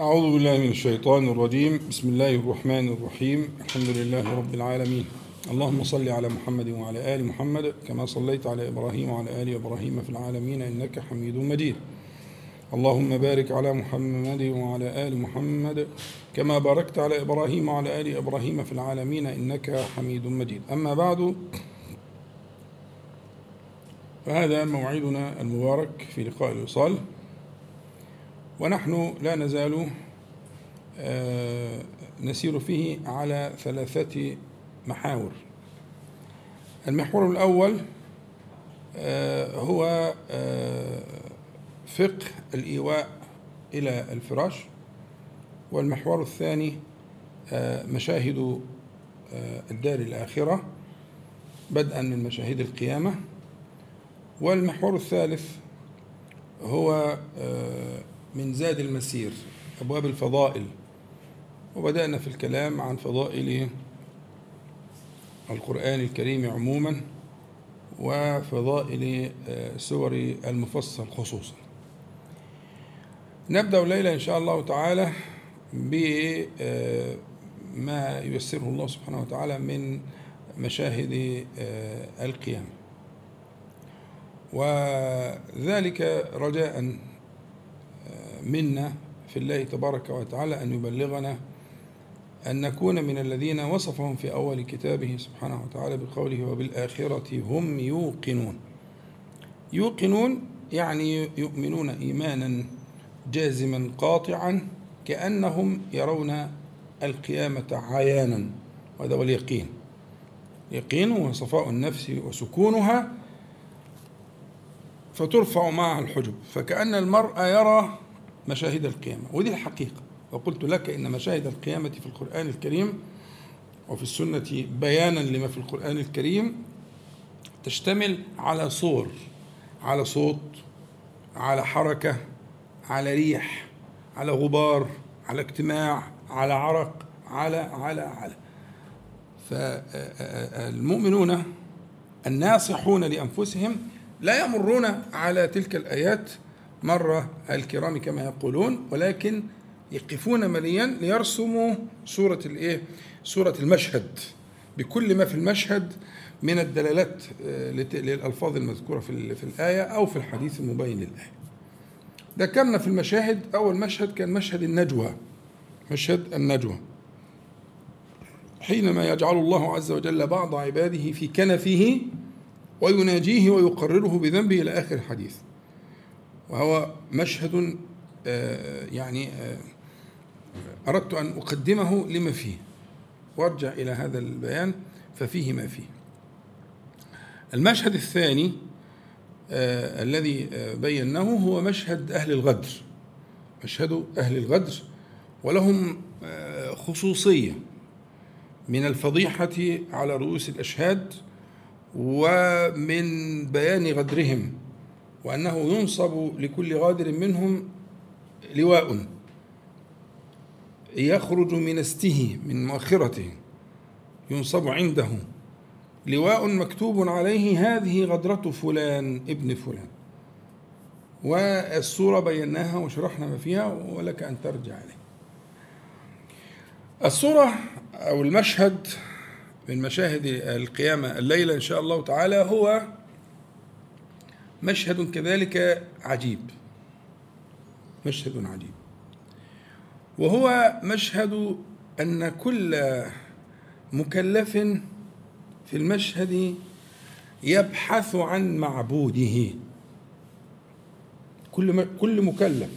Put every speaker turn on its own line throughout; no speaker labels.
أعوذ بالله من الشيطان الرجيم. بسم الله الرحمن الرحيم. الحمد لله رب العالمين. اللهم صل على محمد وعلى آل محمد كما صليت على إبراهيم وعلى آل إبراهيم في العالمين إنك حميد مجيد. اللهم بارك على محمد وعلى آل محمد كما باركت على إبراهيم وعلى آل إبراهيم في العالمين إنك حميد مجيد. أما بعد فهذا موعدنا المبارك في لقاء الوصال. ونحن لا نزال آه، نسير فيه على ثلاثة محاور. المحور الأول آه، هو آه، فقه الإيواء إلى الفراش. والمحور الثاني مشاهد الدار الآخرة بدءا من مشاهد القيامة. والمحور الثالث هو من زاد المسير أبواب الفضائل. وبدأنا في الكلام عن فضائل القرآن الكريم عموما وفضائل سور المفصل خصوصا. نبدأ الليلة إن شاء الله تعالى بما ييسره الله سبحانه وتعالى من مشاهد القيامة. وذلك رجاء منا في الله تبارك وتعالى أن يبلغنا أن نكون من الذين وصفهم في أول كتابه سبحانه وتعالى بقوله وبالآخرة هم يوقنون. يوقنون يعني يؤمنون إيمانا جازما قاطعا كأنهم يرون القيامة عيانا وهذا هو اليقين. يقين هو صفاء النفس وسكونها فترفع معها الحجب فكأن المرء يرى مشاهد القيامة. ودي الحقيقة. وقلت لك إن مشاهد القيامة في القرآن الكريم وفي السنة بيانا لما في القرآن الكريم تشتمل على صور على صوت على حركة على ريح على غبار على اجتماع على عرق على على على. فالمؤمنون الناصحون لأنفسهم لا يمرون على تلك الآيات مرة الكرام كما يقولون ولكن يقفون مليا ليرسموا صورة الإيه؟ صورة المشهد بكل ما في المشهد من الدلالات آه، للألفاظ المذكورة في في الآية أو في الحديث المبين للآية. ذكرنا في المشاهد أول مشهد كان مشهد النجوى مشهد النجوى حينما يجعل الله عز وجل بعض عباده في كنفه ويناجيه ويقرره بذنبه إلى آخر الحديث وهو مشهد آه، يعني آه، أردت أن أقدمه لما فيه. وأرجع إلى هذا البيان ففيه ما فيه. المشهد الثاني آه الذي بيناه هو مشهد أهل الغدر. مشهد أهل الغدر ولهم آه خصوصية. من الفضيحة على رؤوس الأشهاد ومن بيان غدرهم. وأنه ينصب لكل غادر منهم لواء. يخرج من استه من مؤخرته. ينصب عنده. لواء مكتوب عليه هذه غدرة فلان ابن فلان. والصورة بيناها وشرحنا ما فيها ولك أن ترجع عليه الصورة أو المشهد من مشاهد القيامة الليلة إن شاء الله تعالى هو مشهد كذلك عجيب. مشهد عجيب. وهو مشهد أن كل مكلف في المشهد يبحث عن معبوده. كل كل مكلف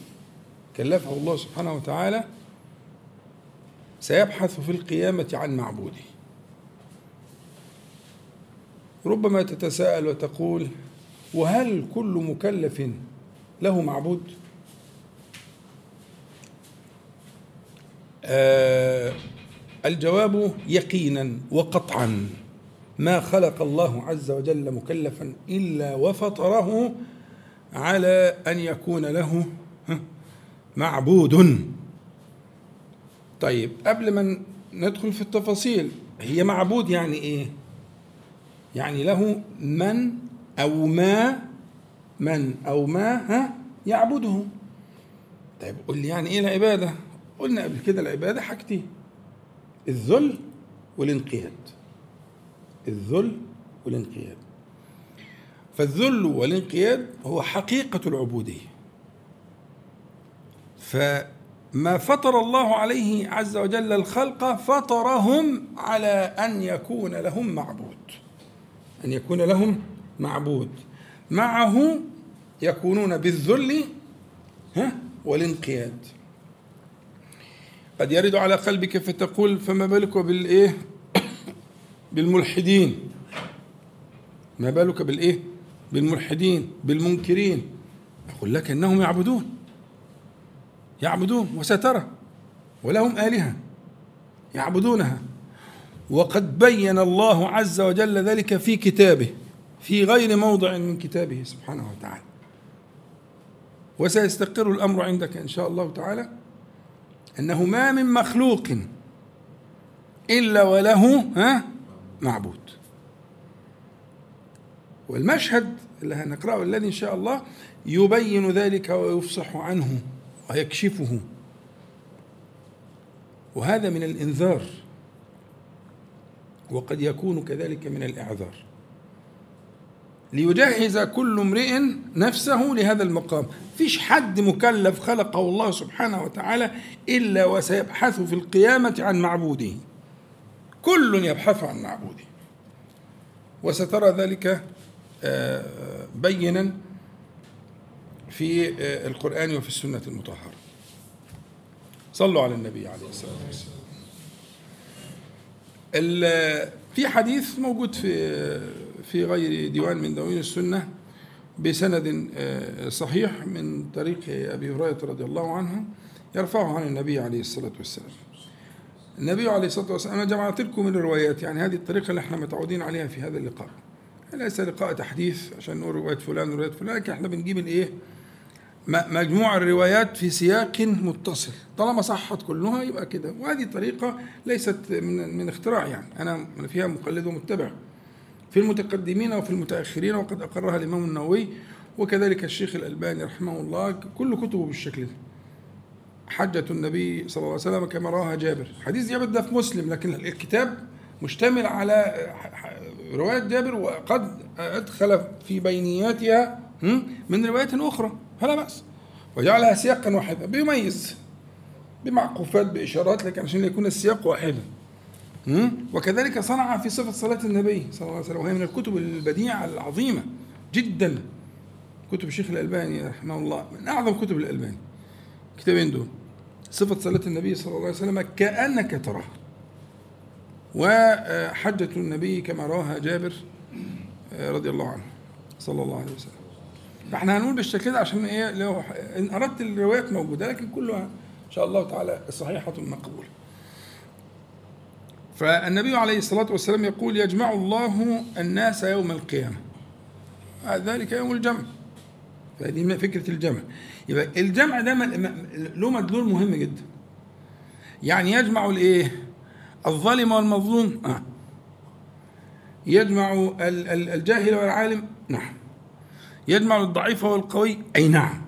كلفه الله سبحانه وتعالى سيبحث في القيامة عن معبوده. ربما تتساءل وتقول وهل كل مكلف له معبود؟ آه الجواب يقينا وقطعا. ما خلق الله عز وجل مكلفا إلا وفطره على أن يكون له معبود. طيب قبل ما ندخل في التفاصيل هي معبود يعني إيه؟ يعني له من؟ أو ما من أو ما ها يعبده. طيب قل لي يعني إيه العبادة؟ قلنا قبل كده العبادة حاجتين الذل والانقياد. الذل والانقياد. فالذل والانقياد هو حقيقة العبودية. فما فطر الله عليه عز وجل الخلق فطرهم على أن يكون لهم معبود. أن يكون لهم معبود. معه يكونون بالذل ها والانقياد. قد يرد على قلبك فتقول فما بالك بالإيه؟ بالملحدين. ما بالك بالإيه؟ بالملحدين بالمنكرين. أقول لك أنهم يعبدون. يعبدون وسترى. ولهم آلهة يعبدونها. وقد بين الله عز وجل ذلك في كتابه. في غير موضع من كتابه سبحانه وتعالى. وسيستقر الأمر عندك إن شاء الله تعالى أنه ما من مخلوق إلا وله ها معبود. والمشهد اللي هنقرأه الذي إن شاء الله يبين ذلك ويفصح عنه ويكشفه. وهذا من الإنذار وقد يكون كذلك من الإعذار. ليجهز كل امرئ نفسه لهذا المقام. فيش حد مكلف خلقه الله سبحانه وتعالى إلا وسيبحث في القيامة عن معبوده. كل يبحث عن معبوده. وسترى ذلك آه، بينا في آه، القرآن وفي السنة المطهرة. صلوا على النبي عليه الصلاة والسلام. في حديث موجود في في غير ديوان من دواوين السنة بسند آه، صحيح من طريق أبي هريرة رضي الله عنه يرفعه عن النبي عليه الصلاة والسلام. النبي عليه الصلاة والسلام أنا جمعت لكم الروايات يعني هذه الطريقة اللي إحنا متعودين عليها في هذا اللقاء. ليس لقاء تحديث عشان نقول رواية فلان ورواية فلان لكن إحنا بنجيب الإيه؟ مجموع الروايات في سياق متصل طالما صحت كلها يبقى كده وهذه طريقة ليست من, من اختراع يعني أنا فيها مقلد ومتبع في المتقدمين وفي المتأخرين وقد أقرها الإمام النووي وكذلك الشيخ الألباني رحمه الله كل كتبه بالشكل ده. حجة النبي صلى الله عليه وسلم كما رواها جابر. حديث جابر ده في مسلم لكن الكتاب مشتمل على رواية جابر وقد أدخل في بينياتها من روايات أخرى فلا بأس. وجعلها سياقا واحدا بيميز بمعقوفات بإشارات لكن عشان يكون السياق واحدا. وكذلك صنع في صفة صلاة النبي صلى الله عليه وسلم وهي من الكتب البديعة العظيمة جدا. كتب الشيخ الألباني رحمه الله من أعظم كتب الألباني. كتابين دول. صفة صلاة النبي صلى الله عليه وسلم كأنك تراه. وحجة النبي كما رواها جابر آه، رضي الله عنه صلى الله عليه وسلم. فإحنا هنقول بالشكل ده عشان إيه؟ لو إن أردت الروايات موجودة لكن كلها إن شاء الله تعالى صحيحة مقبولة. فالنبي عليه الصلاة والسلام يقول يجمع الله الناس يوم القيامة. ذلك يوم الجمع. فهذه فكرة الجمع. يبقى الجمع ده له مدلول مهم جدا. يعني يجمع الإيه؟ الظالم والمظلوم. آه. يجمع الجاهل والعالم. نعم. يجمع الضعيف والقوي. أي نعم.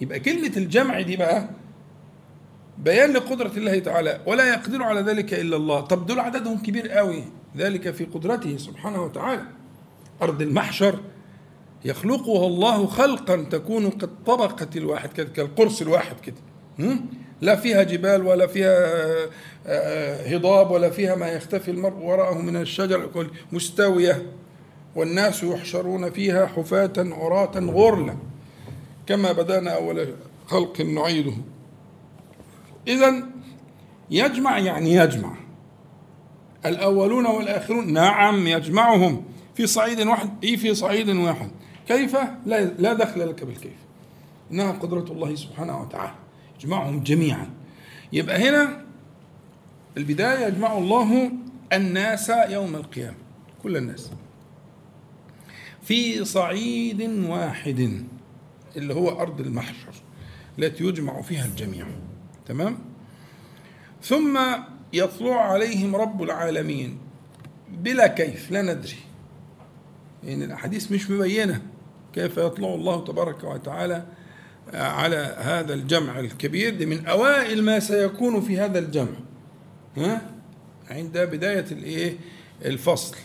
يبقى كلمة الجمع دي بقى بيان لقدرة الله تعالى ولا يقدر على ذلك إلا الله. طب دول عددهم كبير قوي. ذلك في قدرته سبحانه وتعالى. أرض المحشر يخلقها الله خلقا تكون كالطبقة الواحد كالقرص الواحد كده. لا فيها جبال ولا فيها آه، آه، هضاب ولا فيها ما يختفي المرء وراءه من الشجر مستوية. والناس يحشرون فيها حفاة عراة غرلا. كما بدأنا أول خلق نعيده. إذا يجمع يعني يجمع. الأولون والآخرون نعم يجمعهم. في صعيد واحد إي في صعيد واحد. كيف؟ لا, لا دخل لك بالكيف. إنها قدرة الله سبحانه وتعالى. يجمعهم جميعا. يبقى هنا البداية يجمع الله الناس يوم القيامة كل الناس. في صعيد واحد اللي هو أرض المحشر التي يجمع فيها الجميع. تمام؟ ثم يطلع عليهم رب العالمين بلا كيف لا ندري. لأن يعني الأحاديث مش مبينة كيف يطلع الله تبارك وتعالى على هذا الجمع الكبير دي من أوائل ما سيكون في هذا الجمع. ها؟ عند بداية الإيه؟ الفصل.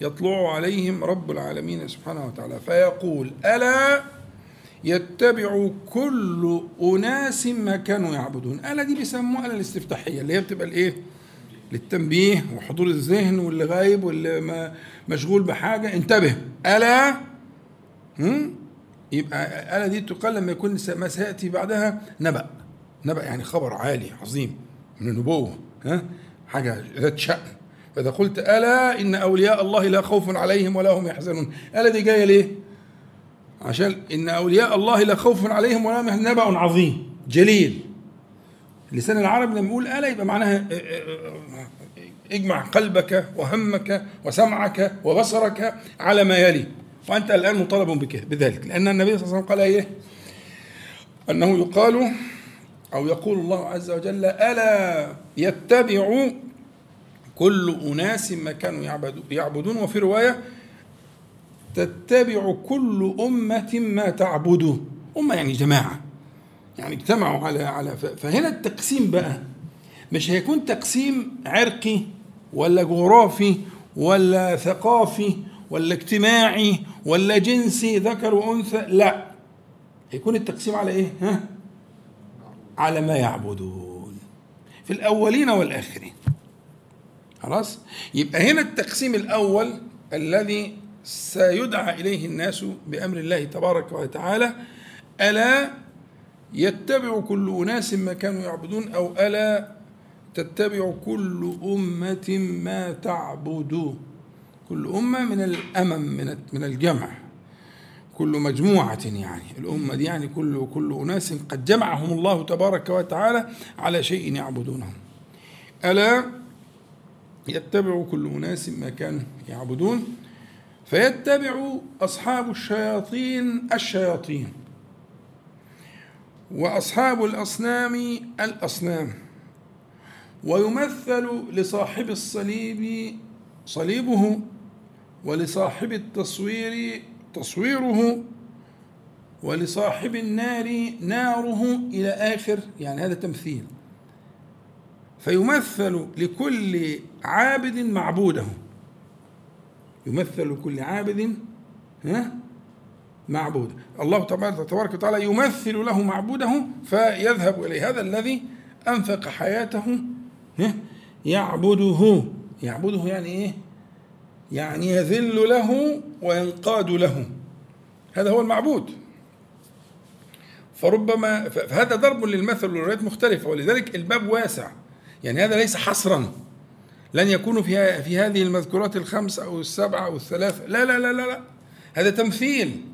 يطلع عليهم رب العالمين سبحانه وتعالى فيقول ألا يتبع كل أناس ما كانوا يعبدون. ألا دي بيسموها الاستفتاحية اللي هي بتبقى الإيه؟ للتنبيه وحضور الذهن واللي غايب واللي ما مشغول بحاجة. انتبه. ألا هم؟ يبقى ألا دي تقال لما يكون ما سيأتي بعدها نبأ. نبأ يعني خبر عالي عظيم من النبوة ها؟ حاجة ذات شأن. فإذا قلت ألا إن أولياء الله لا خوف عليهم ولا هم يحزنون. ألا دي جاية ليه؟ عشان إن أولياء الله لا خوف عليهم ولا نبأ عظيم. جليل. لسان العرب لما يقول ألا يبقى معناها اجمع قلبك وهمك وسمعك وبصرك على ما يلي. وأنت الآن مطالب بذلك. لأن النبي صلى الله عليه وسلم قال إيه؟ أنه يقال أو يقول الله عز وجل ألا يتبع كل أناس ما كانوا يعبدون؟ وفي رواية تتبع كل أمة ما تعبده أمة يعني جماعة. يعني اجتمعوا على على فهنا التقسيم بقى. مش هيكون تقسيم عرقي ولا جغرافي ولا ثقافي ولا اجتماعي ولا جنسي ذكر وأنثى لا. هيكون التقسيم على إيه؟ ها؟ على ما يعبدون. في الأولين والآخرين. خلاص؟ يبقى هنا التقسيم الأول الذي سيدعى إليه الناس بأمر الله تبارك وتعالى ألا يتبع كل أناس ما كانوا يعبدون أو ألا تتبع كل أمة ما تعبد. كل أمة من الأمم من من الجمع. كل مجموعة يعني. الأمة دي يعني كل كل أناس قد جمعهم الله تبارك وتعالى على شيء يعبدونه. ألا يتبع كل أناس ما كانوا يعبدون. فيتبع أصحاب الشياطين الشياطين وأصحاب الأصنام الأصنام ويمثل لصاحب الصليب صليبه ولصاحب التصوير تصويره ولصاحب النار ناره إلى آخر يعني هذا تمثيل. فيمثل لكل عابد معبوده. يمثل لكل عابد ها؟ معبود. الله تبارك وتعالى يمثل له معبوده فيذهب إليه. هذا الذي أنفق حياته يعبده. يعبده يعني إيه؟ يعني يذل له وينقاد له. هذا هو المعبود. فربما فهذا ضرب للمثل والروايات مختلفة ولذلك الباب واسع. يعني هذا ليس حصرا. لن يكون في في هذه المذكورات الخمس أو السبعه أو الثلاثه لا لا لا لا, لا. هذا تمثيل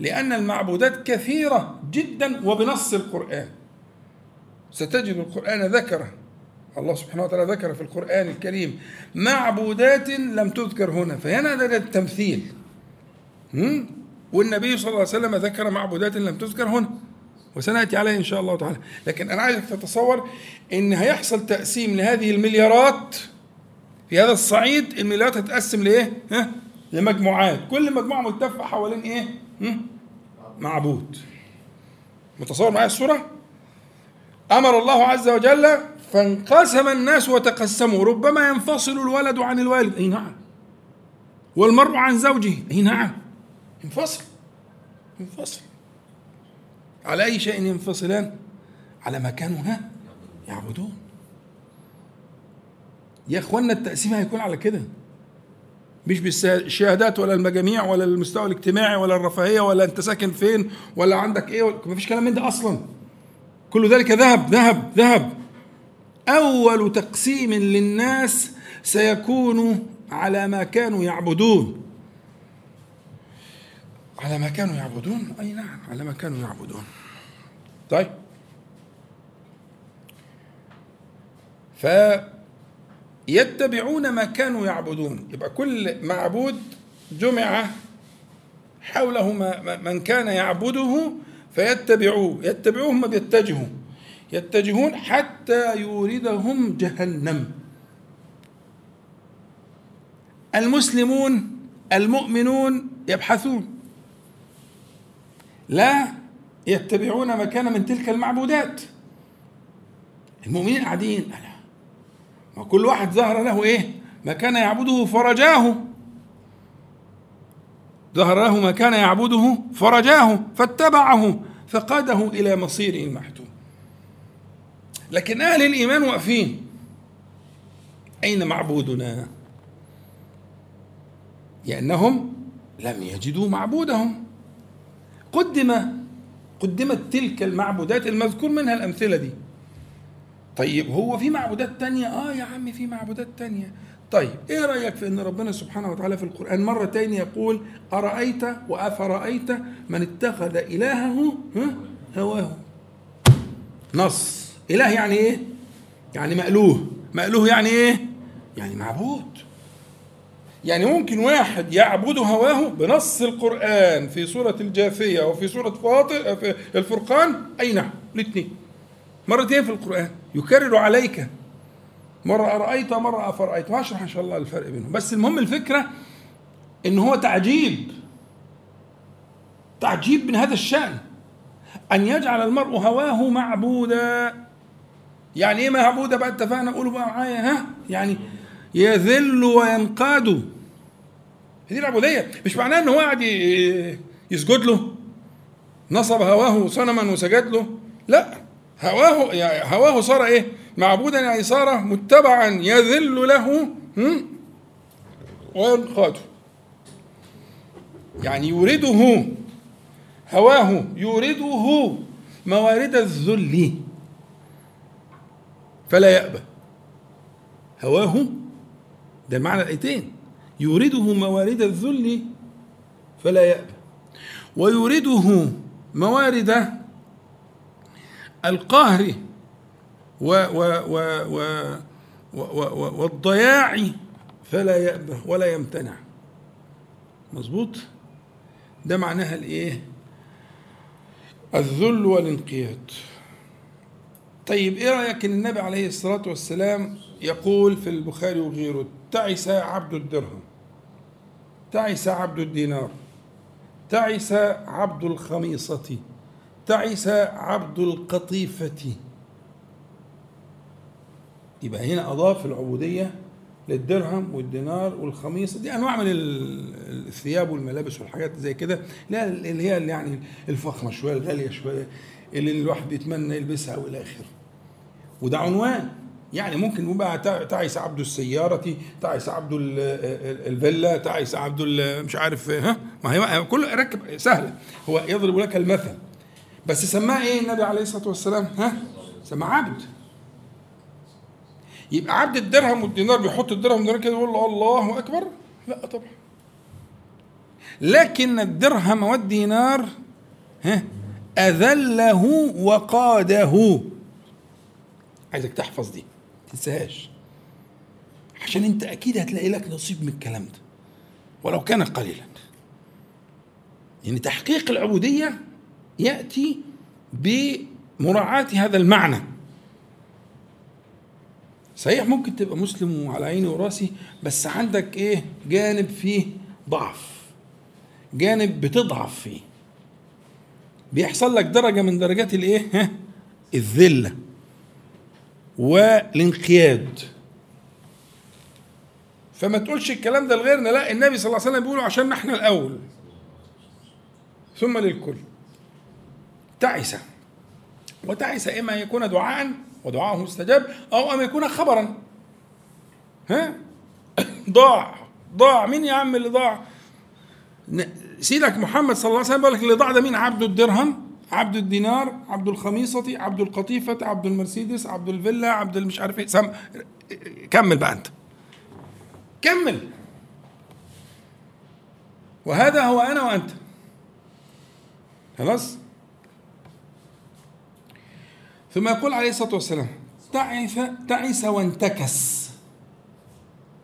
لأن المعبودات كثيرة جدا وبنص القرآن. ستجد القرآن ذكر الله سبحانه وتعالى ذكر في القرآن الكريم معبودات لم تذكر هنا. فهنا ده التمثيل. والنبي صلى الله عليه وسلم ذكر معبودات لم تذكر هنا. وسنأتي عليه إن شاء الله تعالى. لكن أنا عايزك تتصور إن هيحصل تقسيم لهذه المليارات في هذا الصعيد المليارات هتتقسم لإيه؟ ها؟ لمجموعات. كل مجموعة ملتفه حوالين إيه؟ معبود. متصور معايا الصورة؟ أمر الله عز وجل فانقسم الناس وتقسموا. ربما ينفصل الولد عن الوالد. أي نعم. والمرء عن زوجه. أي نعم. ينفصل. ينفصل. على أي شيء ينفصلان؟ على ما كانوا ها؟ يعبدون. يا إخوانا التقسيم هيكون على كده. مش بالشهادات ولا المجاميع ولا المستوى الاجتماعي ولا الرفاهية ولا أنت ساكن فين ولا عندك إيه ما فيش كلام من ده أصلا. كل ذلك ذهب ذهب ذهب. أول تقسيم للناس سيكون على ما كانوا يعبدون. على ما كانوا يعبدون؟ أي نعم على ما كانوا يعبدون. طيب. فيتبعون ما كانوا يعبدون. يبقى كل معبود جمع حوله من كان يعبده فيتبعوه. يتبعوه ما بيتجهوا. يتجهون حتى يوردهم جهنم. المسلمون المؤمنون يبحثون. لا يتبعون ما كان من تلك المعبودات. المؤمنين قاعدين كل واحد ظهر له إيه؟ ما كان يعبده فرجاه. ظهر له ما كان يعبده فرجاه فاتبعه فقاده إلى مصيره المحتوم لكن أهل الإيمان واقفين. أين معبودنا؟ لأنهم لم يجدوا معبودهم. قدم قدمت تلك المعبودات المذكور منها الأمثلة دي. طيب هو في معبودات تانية؟ آه يا عم في معبودات تانية. طيب إيه رأيك في إن ربنا سبحانه وتعالى في القرآن مرة تانية يقول أرأيت وأفرأيت من اتخذ إلهه هواه؟ نص. إله يعني إيه؟ يعني مألوه. مألوه يعني إيه؟ يعني معبود. يعني ممكن واحد يعبد هواه بنص القرآن في سورة الجاثية وفي سورة فاطر في الفرقان؟ أي نعم الاثنين. مرتين في القرآن. يكرر عليك. مرة أرأيت مرة أفرأيت. وأشرح إن شاء الله الفرق بينهم. بس المهم الفكرة إن هو تعجيب. تعجيب من هذا الشأن. أن يجعل المرء هواه معبودا. يعني إيه معبودا بقى؟ اتفقنا قولوا بقى معايا. ها؟ يعني يذل وينقاد. دي العبودية. مش معناه إن هو قاعد يسجد له. نصب هواه صنما وسجد له. لا. هواه هواه صار إيه؟ معبودا يعني صار متبعا يذل له وينقاد يعني يورده هواه يورده موارد الذل. فلا يأبى. هواه ده معنى الآيتين. يورده موارد الذل فلا يأبى. ويورده موارد القهر و و و و و والضياع فلا يأبى ولا يمتنع. مظبوط؟ ده معناها الإيه؟ الذل والانقياد. طيب إيه رأيك إن النبي عليه الصلاة والسلام يقول في البخاري وغيره تعس عبد الدرهم تعس عبد الدينار تعس عبد الخميصة تعس عبد القطيفة. يبقى هنا أضاف العبودية للدرهم والدينار والخميصة دي أنواع من الثياب والملابس والحاجات زي كده. لا اللي هي اللي يعني الفخمة شوية الغالية شوية اللي الواحد يتمنى يلبسها وإلى آخره. وده عنوان. يعني ممكن يبقى تعس عبد السيارة تعس عبد الفيلا تعس عبد مش عارف ها؟ ما هي كله ركب سهلة. هو يضرب لك المثل. بس سماه إيه النبي عليه الصلاة والسلام؟ ها؟ سماه عبد. يبقى عبد الدرهم والدينار بيحط الدرهم والدينار كده يقول له الله أكبر؟ لا طبعا. لكن الدرهم والدينار ها أذله وقاده. عايزك تحفظ دي تنساهاش. عشان أنت أكيد هتلاقي لك نصيب من الكلام ده ولو كان قليلا. يعني تحقيق العبودية يأتي بمراعاة هذا المعنى. صحيح ممكن تبقى مسلم وعلى عيني وراسي بس عندك إيه؟ جانب فيه ضعف. جانب بتضعف فيه. بيحصل لك درجة من درجات الإيه؟ الذلة والانقياد. فما تقولش الكلام ده لغيرنا لا النبي صلى الله عليه وسلم بيقوله عشان إحنا الأول. ثم للكل. تعس. وتعس إما أن يكون دعاء ودعاءه مستجاب أو أن يكون خبرا. ها؟ ضاع ضاع. مين يا عم اللي ضاع؟ سيدك محمد صلى الله عليه وسلم لك اللي ضاع ده مين؟ عبد الدرهم عبد الدينار عبد الخميصة عبد القطيفة عبد المرسيدس عبد الفيلا عبد المش عارف إيه. سم كمل بقى أنت. كمل. وهذا هو أنا وأنت. خلاص؟ ثم يقول عليه الصلاة والسلام تعس تعس وانتكس.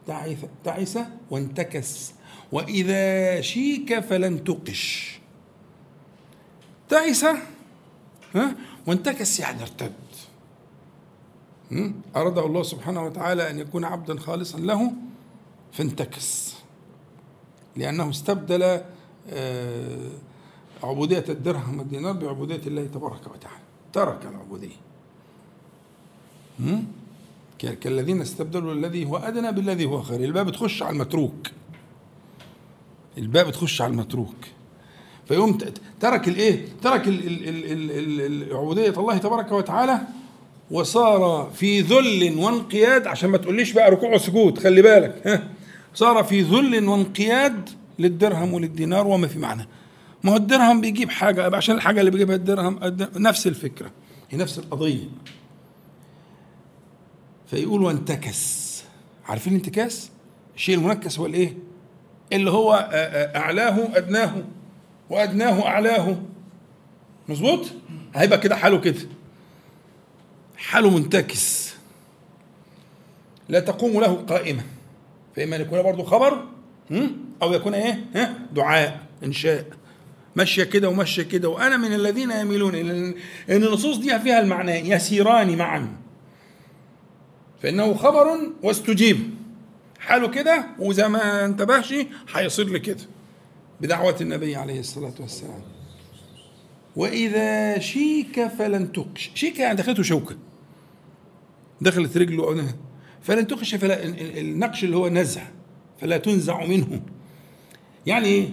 تعس تعس وانتكس. وإذا شيك فلن تقش تعس ها؟ وانتكس يعني ارتد. أراده الله سبحانه وتعالى أن يكون عبدا خالصا له فانتكس. لأنه استبدل آه، عبودية الدرهم والدينار بعبودية الله تبارك وتعالى. ترك العبودية. كالذين استبدلوا الذي هو أدنى بالذي هو خير. الباب تخش على المتروك. الباب تخش على المتروك. فيقوم ترك الايه؟ ترك عبودية الله تبارك وتعالى وصار في ذل وانقياد عشان ما تقوليش بقى ركوع وسجود خلي بالك ها؟ صار في ذل وانقياد للدرهم وللدينار وما في معنى. ما هو الدرهم بيجيب حاجة عشان الحاجة اللي بيجيبها الدرهم نفس الفكرة هي نفس القضية فيقول وانتكس عارفين الانتكاس؟ الشيء المنكس هو الإيه؟ اللي هو أعلاه أدناه وأدناه أعلاه مظبوط؟ هيبقى كده حاله كده حاله منتكس لا تقوم له قائمة فإما أن يكون برضه خبر أو يكون إيه؟ دعاء إنشاء ماشية كده وماشية كده وأنا من الذين يميلون إن النصوص دي فيها المعنى يسيران معا. فإنه خبر واستجيب. حاله كده وإذا ما انتبهش هيصير لكده بدعوة النبي عليه الصلاة والسلام. وإذا شيك فلن تقش شيك يعني دخلته شوكة. دخلت رجله فلن تقش فلا النقش اللي هو نزع. فلا تنزع منه. يعني إيه؟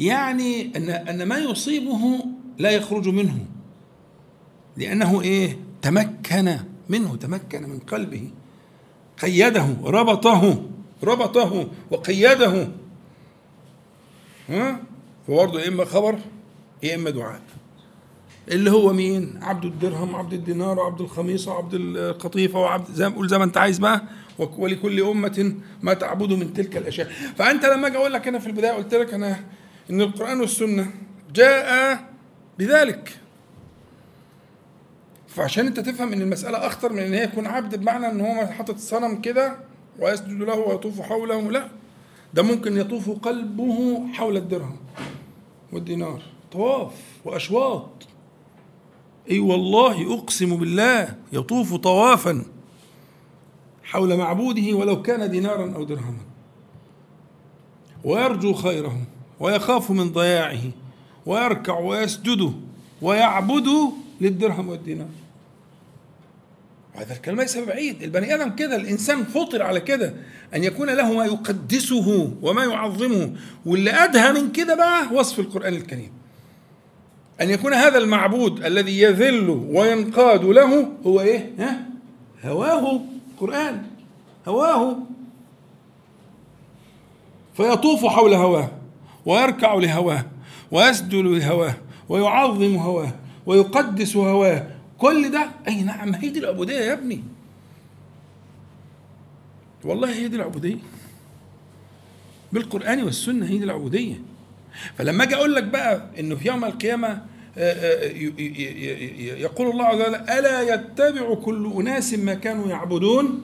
يعني ان أن ما يصيبه لا يخرج منه. لأنه إيه؟ تمكن منه تمكن من قلبه. قيده ربطه ربطه وقيده. ها؟ فبرضه يا إما خبر يا إما دعاء. اللي هو مين؟ عبد الدرهم وعبد الدينار وعبد الخميصه وعبد القطيفة وعبد زي ما قول زي ما أنت عايز بقى. ولكل أمة ما تعبد من تلك الأشياء. فأنت لما أجي أقول لك أنا في البداية قلت لك أنا إن القرآن والسنة جاء بذلك. فعشان أنت تفهم إن المسألة أخطر من إن هي يكون عبد بمعنى إن هو حاطط صنم كده ويسجد له ويطوف حوله لا. ده ممكن يطوف قلبه حول الدرهم والدينار. طواف وأشواط. أي والله أقسم بالله يطوف طوافا حول معبوده ولو كان دينارا أو درهما. ويرجو خيره ويخاف من ضياعه ويركع ويسجد ويعبد للدرهم والدينار. هذا الكلام ليس بعيد. البني آدم كده الإنسان فطر على كده أن يكون له ما يقدسه وما يعظمه. واللي أدهى من كده بقى وصف القرآن الكريم. أن يكون هذا المعبود الذي يذل وينقاد له هو إيه؟ ها؟ هواه قران هواه. فيطوف حول هواه. ويركع لهواه ويسجد لهواه ويعظم هواه ويقدس هواه. كل ده أي نعم هي دي العبودية يا ابني. والله هي دي العبودية. بالقرآن والسنة هي دي العبودية. فلما أجي أقول لك بقى إنه في يوم القيامة يقول الله عز وجل ألا يتبع كل أناس ما كانوا يعبدون؟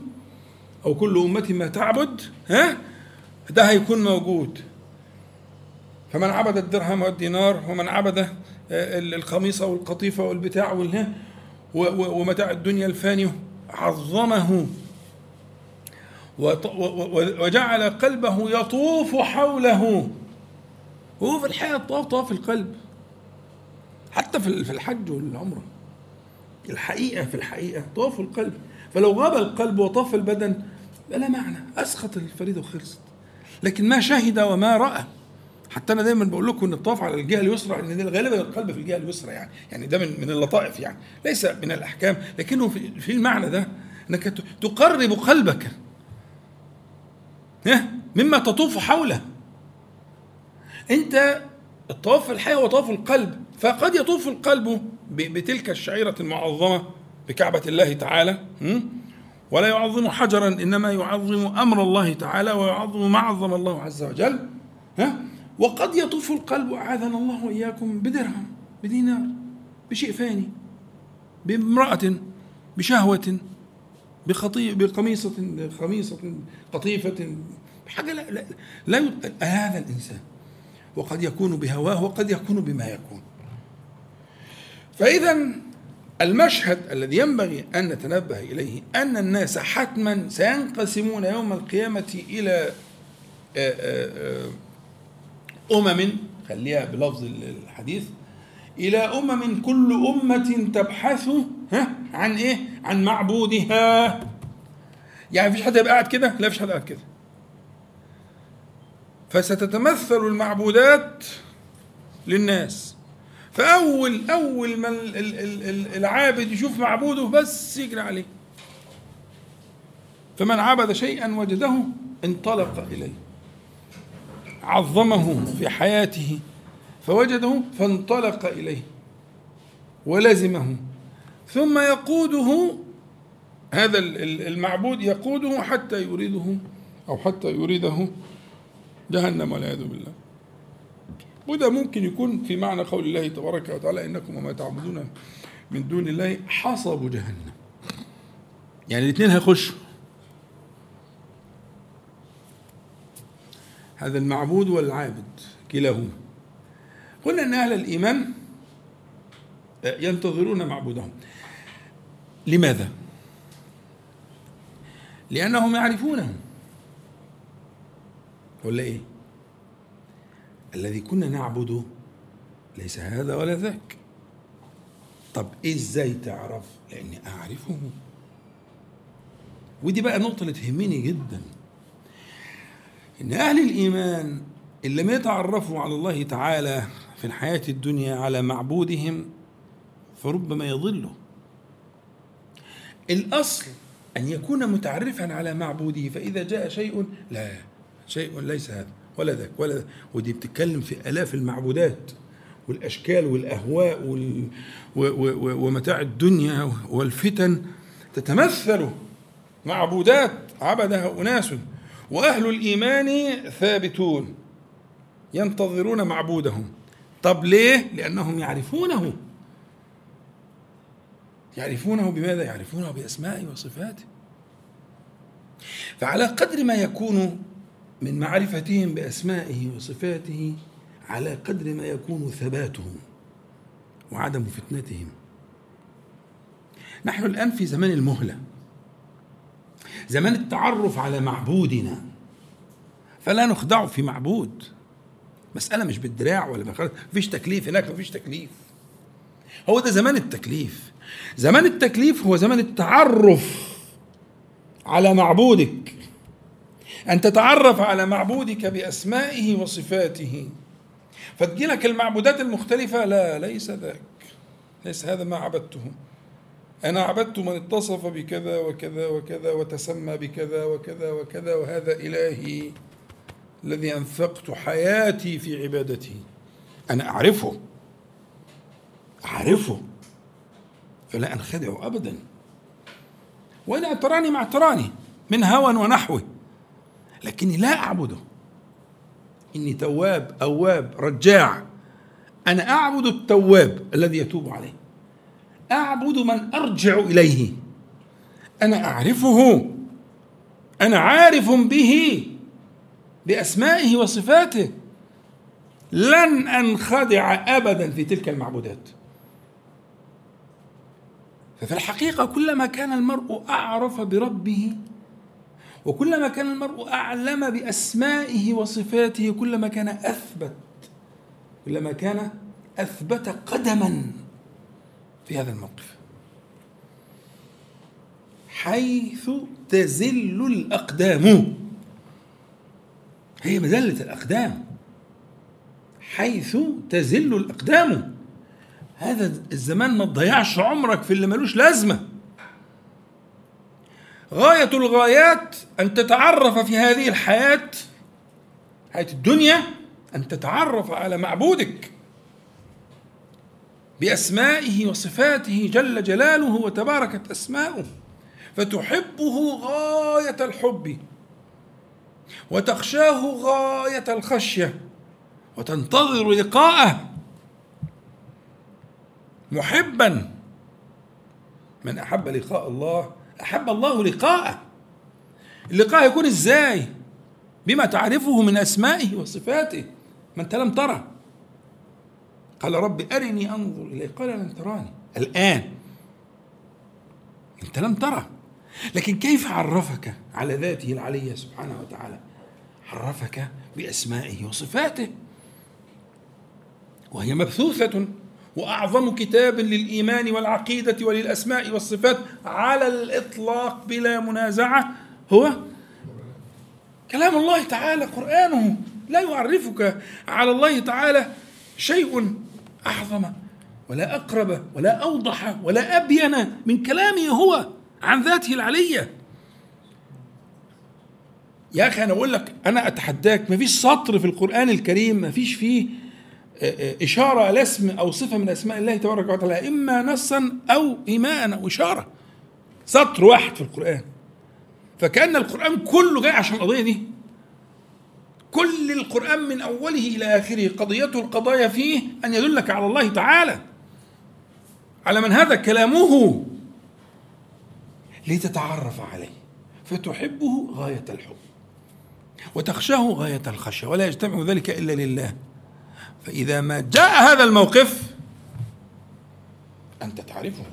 أو كل أمة ما تعبد؟ ها؟ ده هيكون موجود. فمن عبد الدرهم والدينار ومن عبد الخميصة والقطيفة والبتاع والها ومتاع الدنيا الفاني عظمه. وجعل قلبه يطوف حوله. هو في الحقيقة الطواف طواف القلب. حتى في الحج والعمرة. الحقيقة في الحقيقة طواف القلب. فلو غاب القلب وطاف البدن لا معنى أسقط الفريضة وخلصت. لكن ما شهد وما رأى. حتى أنا دايما بقول لكم إن الطواف على الجهة اليسرى إن غالبا القلب في الجهة اليسرى يعني. يعني ده من من اللطائف يعني. ليس من الأحكام. لكنه في, في المعنى ده إنك تقرب قلبك. مما تطوف حوله. أنت الطواف في الحياة هو طواف القلب فقد يطوف القلب بتلك الشعيرة المعظمة بكعبة الله تعالى ولا يعظم حجرا إنما يعظم أمر الله تعالى ويعظم ما عظم الله عز وجل ها؟ وقد يطوف القلب أعاذنا الله وإياكم بدرهم بدينار بشيء فاني بامرأة بشهوة بخطي بقميصة خميصة قطيفة حاجة لا, لا, لا هذا الإنسان. وقد يكون بهواه وقد يكون بما يكون. فإذا المشهد الذي ينبغي أن نتنبه إليه أن الناس حتما سينقسمون يوم القيامة إلى آآ آآ أمم خليها بلفظ الحديث إلى أمم كل أمة تبحث ها عن إيه؟ عن معبودها. يعني مفيش حد يبقى قاعد كده؟ لا مفيش حد قاعد كده. فستتمثل المعبودات للناس. فأول أول ما العابد يشوف معبوده بس يجري عليه. فمن عبد شيئا وجده انطلق إليه. عظمه في حياته فوجده فانطلق إليه ولزمه. ثم يقوده هذا المعبود يقوده حتى يريده أو حتى يريده جهنم والعياذ بالله. وده ممكن يكون في معنى قول الله تبارك وتعالى إنكم وما تعبدون من دون الله حصب جهنم. يعني الاثنين هيخشوا. هذا المعبود والعابد كلاهما. قلنا إن أهل الإيمان ينتظرون معبودهم. لماذا؟ لأنهم يعرفونه ولا إيه؟ الذي كنا نعبده ليس هذا ولا ذاك. طب إزاي تعرف؟ لأني أعرفه. ودي بقى نقطة اللي تهمني جدا. إن أهل الإيمان إن لم يتعرفوا على الله تعالى في الحياة الدنيا على معبودهم فربما يضلوا الأصل أن يكون متعرفا على معبوده فإذا جاء شيء لا شيء ليس هذا ولا ذاك ولا ذاك. ودي بتتكلم في آلاف المعبودات والأشكال والأهواء وال... و... و... ومتاع الدنيا والفتن تتمثل معبودات عبدها اناس وأهل الإيمان ثابتون ينتظرون معبودهم. طب ليه؟ لأنهم يعرفونه. يعرفونه بماذا؟ يعرفونه باسمائه وصفاته فعلى قدر ما يكون من معرفتهم بأسمائه وصفاته على قدر ما يكون ثباتهم وعدم فتنتهم. نحن الآن في زمان المهلة. زمان التعرف على معبودنا. فلا نخدع في معبود. مسألة مش بالدراع ولا بخلاص مفيش تكليف هناك مفيش تكليف. هو ده زمان التكليف. زمان التكليف هو زمان التعرف على معبودك. أن تتعرف على معبودك بأسمائه وصفاته. فتجيلك المعبودات المختلفة. لا ليس ذاك. ليس هذا ما عبدته. أنا عبدت من اتصف بكذا وكذا وكذا وتسمى بكذا وكذا وكذا وهذا إلهي الذي أنفقت حياتي في عبادته. أنا أعرفه. أعرفه. فلا أنخدع أبدا. وإن اعتراني مع اعتراني من هوى ونحوه. لكني لا أعبده. إني تواب أواب رجاع. أنا أعبد التواب الذي يتوب عليه. أعبد من أرجع إليه. أنا أعرفه. أنا عارف به بأسمائه وصفاته. لن أنخدع أبدا في تلك المعبودات. ففي الحقيقة كلما كان المرء أعرف بربه وكلما كان المرء أعلم بأسمائه وصفاته كلما كان أثبت كلما كان أثبت قدما. في هذا الموقف. حيث تزل الأقدام. هي مزلة الأقدام. حيث تزل الأقدام. هذا الزمان ما تضيعش عمرك في اللي ملوش لازمة. غاية الغايات أن تتعرف في هذه الحياة حياة الدنيا أن تتعرف على معبودك. بأسمائه وصفاته جل جلاله وتباركت أسماؤه فتحبه غاية الحب وتخشاه غاية الخشية وتنتظر لقاءه محبا. من أحب لقاء الله أحب الله لقاءه. اللقاء يكون إزاي؟ بما تعرفه من أسمائه وصفاته. ما أنت لم ترى قال رب أرني أنظر إليه قال لن تراني. الآن. أنت لم ترى. لكن كيف عرفك على ذاته العلية سبحانه وتعالى؟ عرفك بأسمائه وصفاته. وهي مبثوثة وأعظم كتاب للإيمان والعقيدة وللأسماء والصفات على الإطلاق بلا منازعة هو كلام الله تعالى قرآنه. لا يعرفك على الله تعالى شيء. أعظم ولا أقرب ولا أوضح ولا أبين من كلامه هو عن ذاته العلية. يا أخي أنا أقول لك أنا أتحداك ما فيش سطر في القرآن الكريم ما فيش فيه إشارة لاسم أو صفة من أسماء الله تبارك وتعالى إما نصا أو إيماء أو إشارة. سطر واحد في القرآن. فكأن القرآن كله جاي عشان القضية دي. كل القرآن من أوله إلى آخره قضيته القضايا فيه أن يدلك على الله تعالى. على من هذا؟ كلامه. لتتعرف عليه. فتحبه غاية الحب. وتخشاه غاية الخشية. ولا يجتمع ذلك إلا لله. فإذا ما جاء هذا الموقف أنت تعرفه.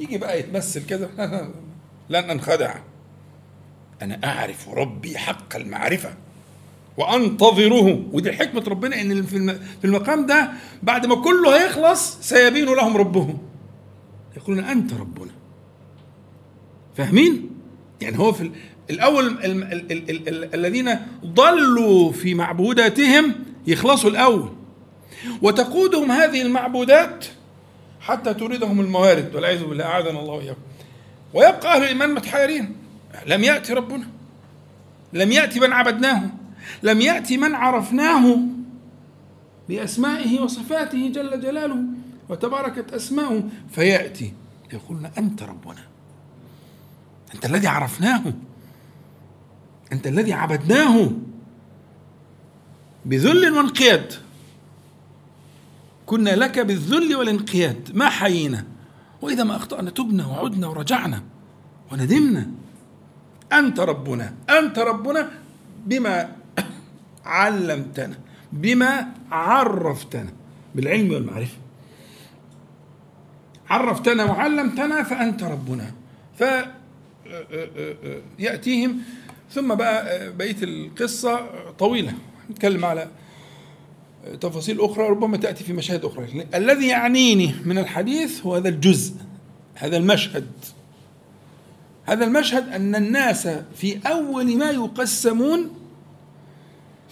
يجي بقى يتمثل كذا لن أنخدع. أنا أعرف ربي حق المعرفة. وانتظره ودي حكمه ربنا إن في المقام ده بعد ما كله هيخلص سيبين لهم ربهم. يقولون أنت ربنا. فاهمين؟ يعني هو في الأول الذين ضلوا في معبوداتهم يخلصوا الأول. وتقودهم هذه المعبودات حتى تريدهم الموارد. والعياذ بالله أعاذنا الله وإياكم. ويبقى أهل الإيمان متحيرين. لم يأتي ربنا. لم يأتي من عبدناه. لم يأتي من عرفناه بأسمائه وصفاته جل جلاله وتباركت أسماؤه فيأتي يقولون أنت ربنا. أنت الذي عرفناه. أنت الذي عبدناه بذل وانقياد. كنا لك بالذل والانقياد. ما حيينا. وإذا ما أخطأنا تبنا وعدنا ورجعنا وندمنا. أنت ربنا. أنت ربنا بما علمتنا بما عرفتنا بالعلم والمعرفة. عرفتنا وعلمتنا فأنت ربنا. ف يأتيهم. ثم بقى بقية القصة طويلة. نتكلم على تفاصيل أخرى ربما تأتي في مشاهد أخرى. الذي يعنيني من الحديث هو هذا الجزء هذا المشهد. هذا المشهد أن الناس في أول ما يقسمون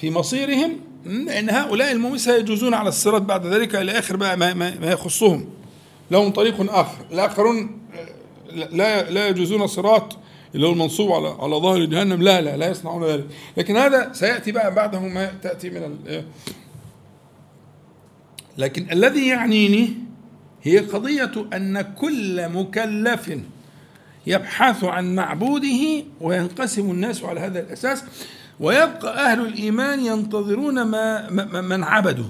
في مصيرهم ان هؤلاء المؤمنين سيجوزون على الصراط بعد ذلك إلى آخر بقى ما, ما, يخصهم. لهم طريق آخر. الآخرون لا لا يجوزون الصراط اللي هو المنصوب على على ظهر جهنم. لا لا لا يصنعون ذلك. لكن هذا سيأتي بقى بعده ما تأتي من لكن الذي يعنيني هي قضية أن كل مكلف يبحث عن معبوده وينقسم الناس على هذا الأساس. ويبقى أهل الإيمان ينتظرون ما من عبدوا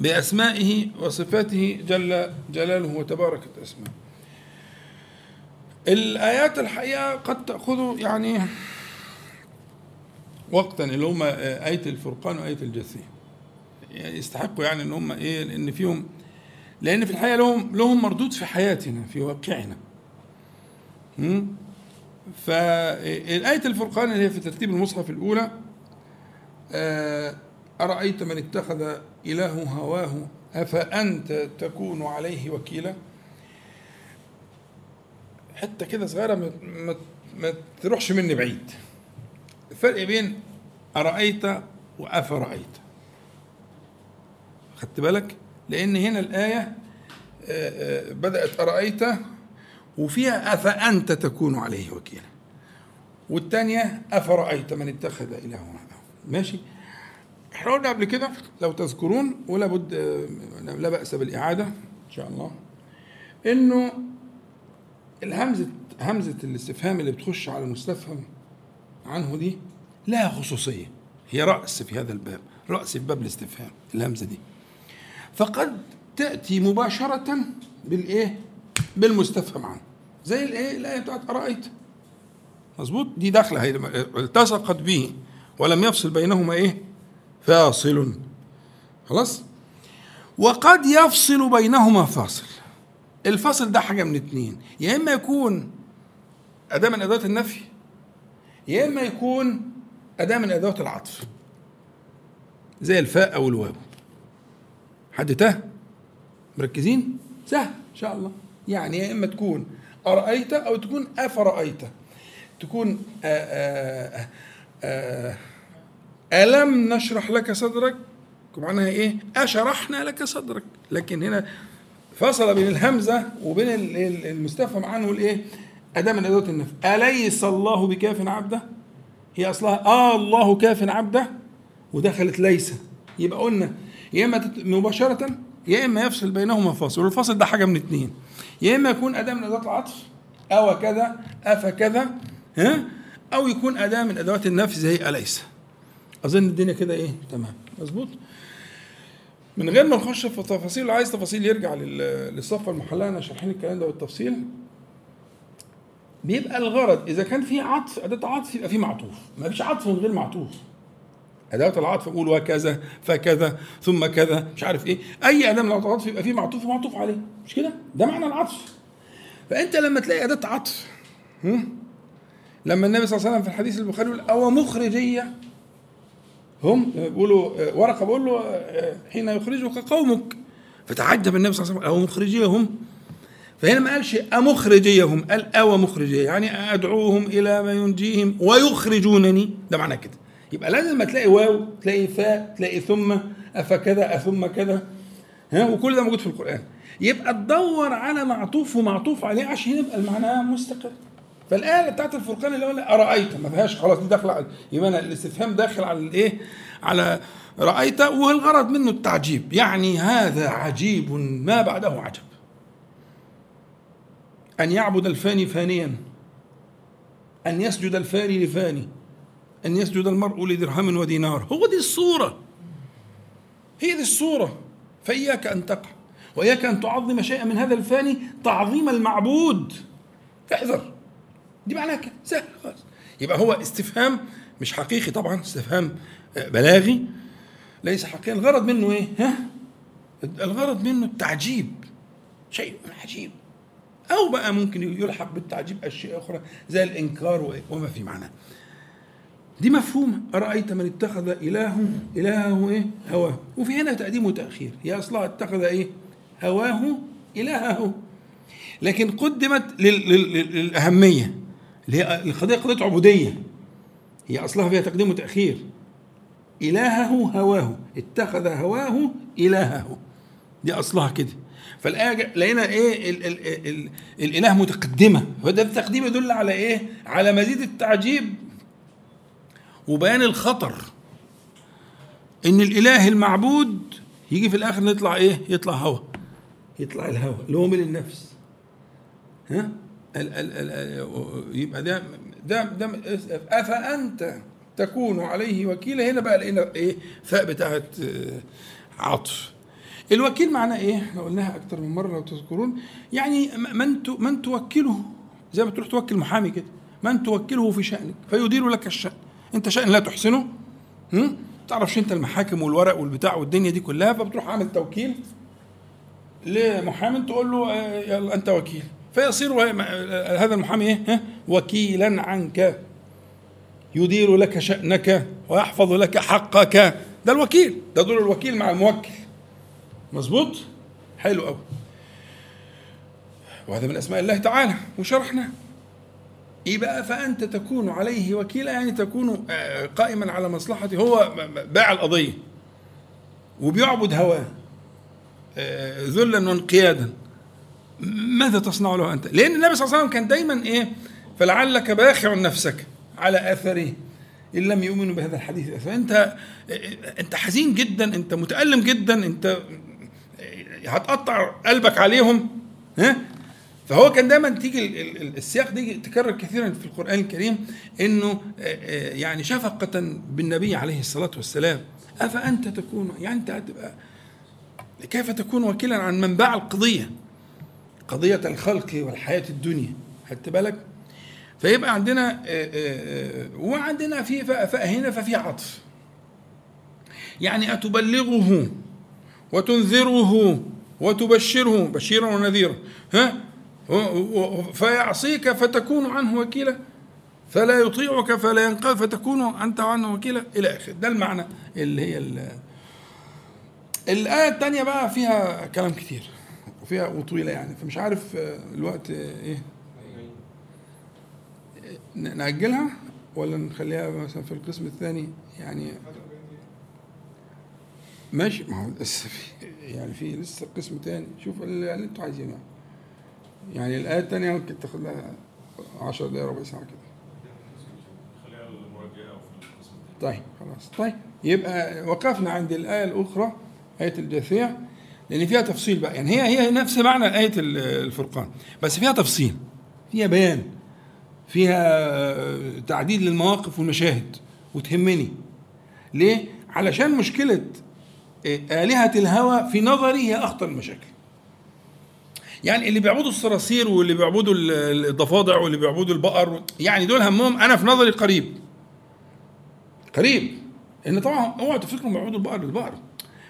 بأسمائه وصفاته جل جلاله وتباركت أسماءه الآيات الحقيقة قد تأخذ يعني وقتا اللي هم آية الفرقان وآية يعني يستحقوا يعني إن هم إيه لأن فيهم لأن في الحقيقة لهم لهم مردود في حياتنا في واقعنا. فالآية الفرقان اللي هي في ترتيب المصحف الأولى آه، أرأيت من اتخذ إله هواه؟ أفأنت تكون عليه وكيلا؟ حتة كده صغيرة ما, ما, ما تروحش مني بعيد. الفرق بين أرأيت وأفرأيت. خدت بالك؟ لأن هنا الآية آه، آه، بدأت أرأيت وفيها أفأنت تكون عليه وكيلا. والثانية أفرأيت من اتخذ إلهه ماشي؟ إحنا قلنا قبل كده لو تذكرون ولا بد لا بأس بالإعادة إن شاء الله إنه الهمزة همزة الاستفهام اللي بتخش على المستفهم عنه دي لها خصوصية. هي رأس في هذا الباب رأس في باب الاستفهام الهمزة دي. فقد تأتي مباشرة بالإيه؟ بالمستفهم عنه. زي الايه الآية بتاعت أرأيت. مظبوط؟ دي داخلة التصقت به ولم يفصل بينهما إيه؟ فاصل. خلاص؟ وقد يفصل بينهما فاصل. الفصل ده حاجة من اتنين. يا إما يكون أداة من أدوات النفي يا إما يكون أداة من أدوات العطف. زي الفاء أو الواو. حد تاه؟ مركزين؟ سهل. إن شاء الله. يعني يا إما تكون أرأيت أو تكون أفرأيت. تكون آآ آآ ألم نشرح لك صدرك؟ معناها إيه؟ أشرحنا لك صدرك. لكن هنا فصل بين الهمزة وبين المستفهم عنه الإيه؟ أداة من أدوات النفي أليس الله بكاف عبده؟ هي أصلها آه الله كاف عبده ودخلت ليس. يبقى قلنا يا إما مباشرة يا إما يفصل بينهما فاصل. والفاصل ده حاجة من اتنين. يا إما يكون أداة من أدوات العطف أو كذا افكذا ها؟ أو يكون أداة من أدوات النفي زي أليس. أظن الدنيا كده إيه؟ تمام. مظبوط؟ من غير ما نخش في تفاصيل لو عايز تفاصيل يرجع للصفة المحلاه أنا شارحين الكلام ده بالتفصيل. بيبقى الغرض إذا كان في عطف أداة عطف يبقى في معطوف. ما فيش عطف من غير معطوف. أداة العطف أقول وكذا فكذا ثم كذا مش عارف إيه. أي أداة من العطف يبقى فيه معطوف ومعطوف عليه. مش كده؟ ده معنى العطف. فأنت لما تلاقي أداة عطف لما النبي صلى الله عليه وسلم في الحديث البخاري يقول أو مخرجية؟ هم بيقولوا ورقة بيقول له حين يخرجك قومك. فتعجب النبي صلى الله عليه وسلم أو مخرجيهم فهنا ما قالش أمخرجيهم قال أو مخرجي يعني أدعوهم إلى ما ينجيهم ويخرجونني. ده معنى كده. يبقى لازم تلاقي واو تلاقي فاء تلاقي ثم أفكذا أثم كذا. ها وكل ده موجود في القرآن. يبقى تدور على معطوف ومعطوف عليه عشان يبقى المعنى مستقر فالآية بتاعت الفرقان اللي هو أرأيت؟ ما فيهاش خلاص دي داخلة يبقى الاستفهام داخل على الإيه؟ على رأيت والغرض منه التعجيب. يعني هذا عجيب ما بعده عجب. أن يعبد الفاني فانيا. أن يسجد الفاني لفاني. أن يسجد المرء لدرهم ودينار. هو دي الصورة. هي دي الصورة. فإياك أن تقع. وإياك أن تعظم شيئا من هذا الفاني تعظيم المعبود. احذر. دي معناها كده. سهل خالص. يبقى هو استفهام مش حقيقي طبعا استفهام بلاغي. ليس حقيقي الغرض منه إيه؟ ها؟ الغرض منه التعجيب. شيء عجيب. أو بقى ممكن يلحق بالتعجيب أشياء أخرى زي الإنكار وما في معناه دي مفهومة أرأيت من اتخذ إلهه؟ إلهه إيه؟ هواه. وفي هنا تقديم وتأخير. هي أصلها اتخذ إيه؟ هواه. إلهه. لكن قدمت للأهمية اللي هي القضية قضية عبودية. هي أصلها فيها تقديم وتأخير. إلهه هواه. اتخذ هواه إلهه. دي أصلها كده. فالآية لقينا إيه؟ ال ال ال ال الإله متقدمة. فده التقديم يدل على إيه؟ على مزيد التعجيب وبيان الخطر إن الإله المعبود يجي في الآخر نطلع إيه؟ يطلع هوا. يطلع الهوى اللي هو من النفس. ها؟ ال ال ال يبقى ده ده ده أفأنت تكون عليه وكيلا؟ هنا بقى لقينا إيه؟ فاء بتاعت عطف. الوكيل معناه إيه؟ إحنا قلناها أكتر من مرة لو تذكرون. يعني من من توكله؟ زي ما تروح توكل محامي كده. من توكله في شأنك؟ فيدير لك الشأن. انت شأن لا تحسنه هم؟ تعرفش انت المحاكم والورق والبتاع والدنيا دي كلها فبتروح عامل توكيل لمحامي تقول له يلا انت وكيل. فيصير هذا المحامي إيه؟ وكيلا عنك. يدير لك شأنك ويحفظ لك حقك. ده الوكيل ده دور الوكيل مع الموكل. مظبوط؟ حلو قوي وهذا من أسماء الله تعالى وشرحناه إيه بقى؟ فأنت تكون عليه وكيلا يعني تكون قائما على مصلحته. هو باع القضية وبيعبد هواه ذلا وانقيادا. ماذا تصنع له أنت؟ لأن النبي صلى الله عليه وسلم كان دايما إيه؟ فلعلك باخع نفسك على أثره إن لم يؤمنوا بهذا الحديث. فأنت أنت حزين جدا أنت متألم جدا أنت هتقطع قلبك عليهم ها؟ فهو كان دايما تيجي السياق دي تكرر كثيرا في القرآن الكريم إنه يعني شفقة بالنبي عليه الصلاة والسلام. أفأنت تكون يعني أنت هتبقى كيف تكون وكيلا عن من باع القضية؟ قضية الخلق والحياة الدنيا. خدت بالك؟ فيبقى عندنا وعندنا في هنا ففي عطف. يعني أتبلغه وتنذره وتبشره. بشيرا ونذيرا. ها؟ فيعصيك فتكون عنه وكيلا فلا يطيعك فلا ينقذ فتكون أنت عنه وكيلا إلى اخره ده المعنى اللي هي الآية الثانية بقى فيها كلام كتير وفيها وطويلة يعني فمش عارف آه، الوقت آه، إيه؟ نأجلها ولا نخليها مثلا في القسم الثاني؟ يعني ماشي. ما هو لسه في يعني في لسه قسم تاني. شوف اللي اللي أنتوا عايزينه. يعني. الآية الثانية ممكن تاخد لها 10 دقايق ربع ساعة كده طيب خلاص طيب يبقى وقفنا عند الآية الأخرى آية الجاثية لأن فيها تفصيل بقى يعني هي هي نفس معنى آية ال- الفرقان بس فيها تفصيل فيها بيان فيها تعديل للمواقف والمشاهد وتهمني ليه؟ علشان مشكلة آلهة الهوى في نظري هي أخطر المشاكل يعني اللي بيعبدوا الصراصير واللي بيعبدوا ال- الضفادع واللي بيعبدوا البقر يعني دول همهم. أنا في نظري قريب. قريب. ان طبعا اوعوا تفتكروا بيعبدوا البقر بالبقر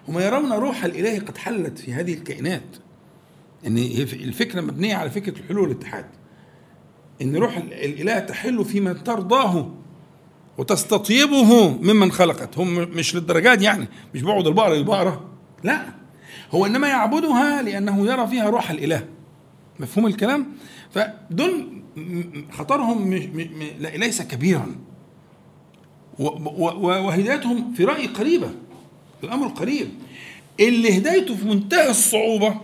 هم يرون روح الإله قد حلت في هذه الكائنات. إن الفكرة مبنية على فكرة الحلول والاتحاد. إن روح ال- الإله تحل في من ترضاه وتستطيبه ممن خلقت. هم مش للدرجات يعني. مش بيعبد البقره للبقرة. لا. هو إنما يعبدها لأنه يرى فيها روح الإله. مفهوم الكلام؟ فدول خطرهم ليس كبيرا. وهدايتهم في رأيي قريبة. الأمر قريب. اللي هدايته في منتهى الصعوبة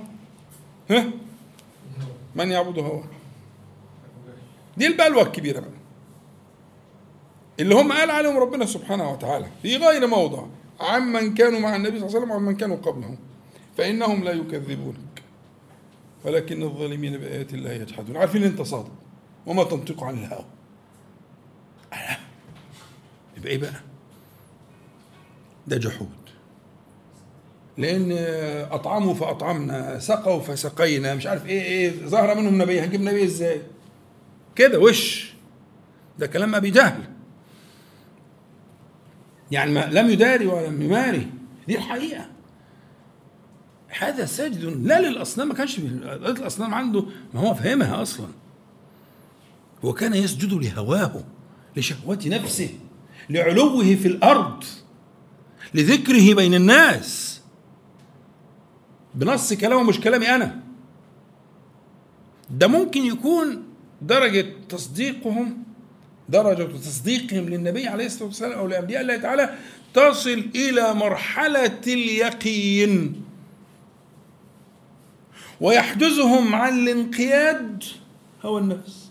ها؟ من يعبد هواه دي البلوى الكبيرة بقى. اللي هم قال عليهم ربنا سبحانه وتعالى في غير موضع. عمن كانوا مع النبي صلى الله عليه وسلم وعمن كانوا قبله. فإنهم لا يكذبونك. ولكن الظالمين بآيات الله يجحدون. عارفين انت صادق وما تنطق عن الهوى. يبقى إيه بقى؟ ده جحود. لأن أطعموا فأطعمنا سقوا فسقينا مش عارف إيه إيه ظهر منهم نبي هنجيب نبي إزاي؟ كده وش؟ ده كلام أبي جهل. يعني ما لم يداري ولم يماري. دي الحقيقة. هذا سجد. لا للأصنام ما كانش الأصنام عنده ما هو فهمها أصلا. هو كان يسجد لهواه لشهوة نفسه لعلوه في الأرض لذكره بين الناس. بنص كلامه مش كلامي أنا. ده ممكن يكون درجة تصديقهم درجة تصديقهم للنبي عليه الصلاة والسلام أو لأنبياء الله تعالى تصل إلى مرحلة اليقين. ويحجزهم عن الانقياد هوى النفس.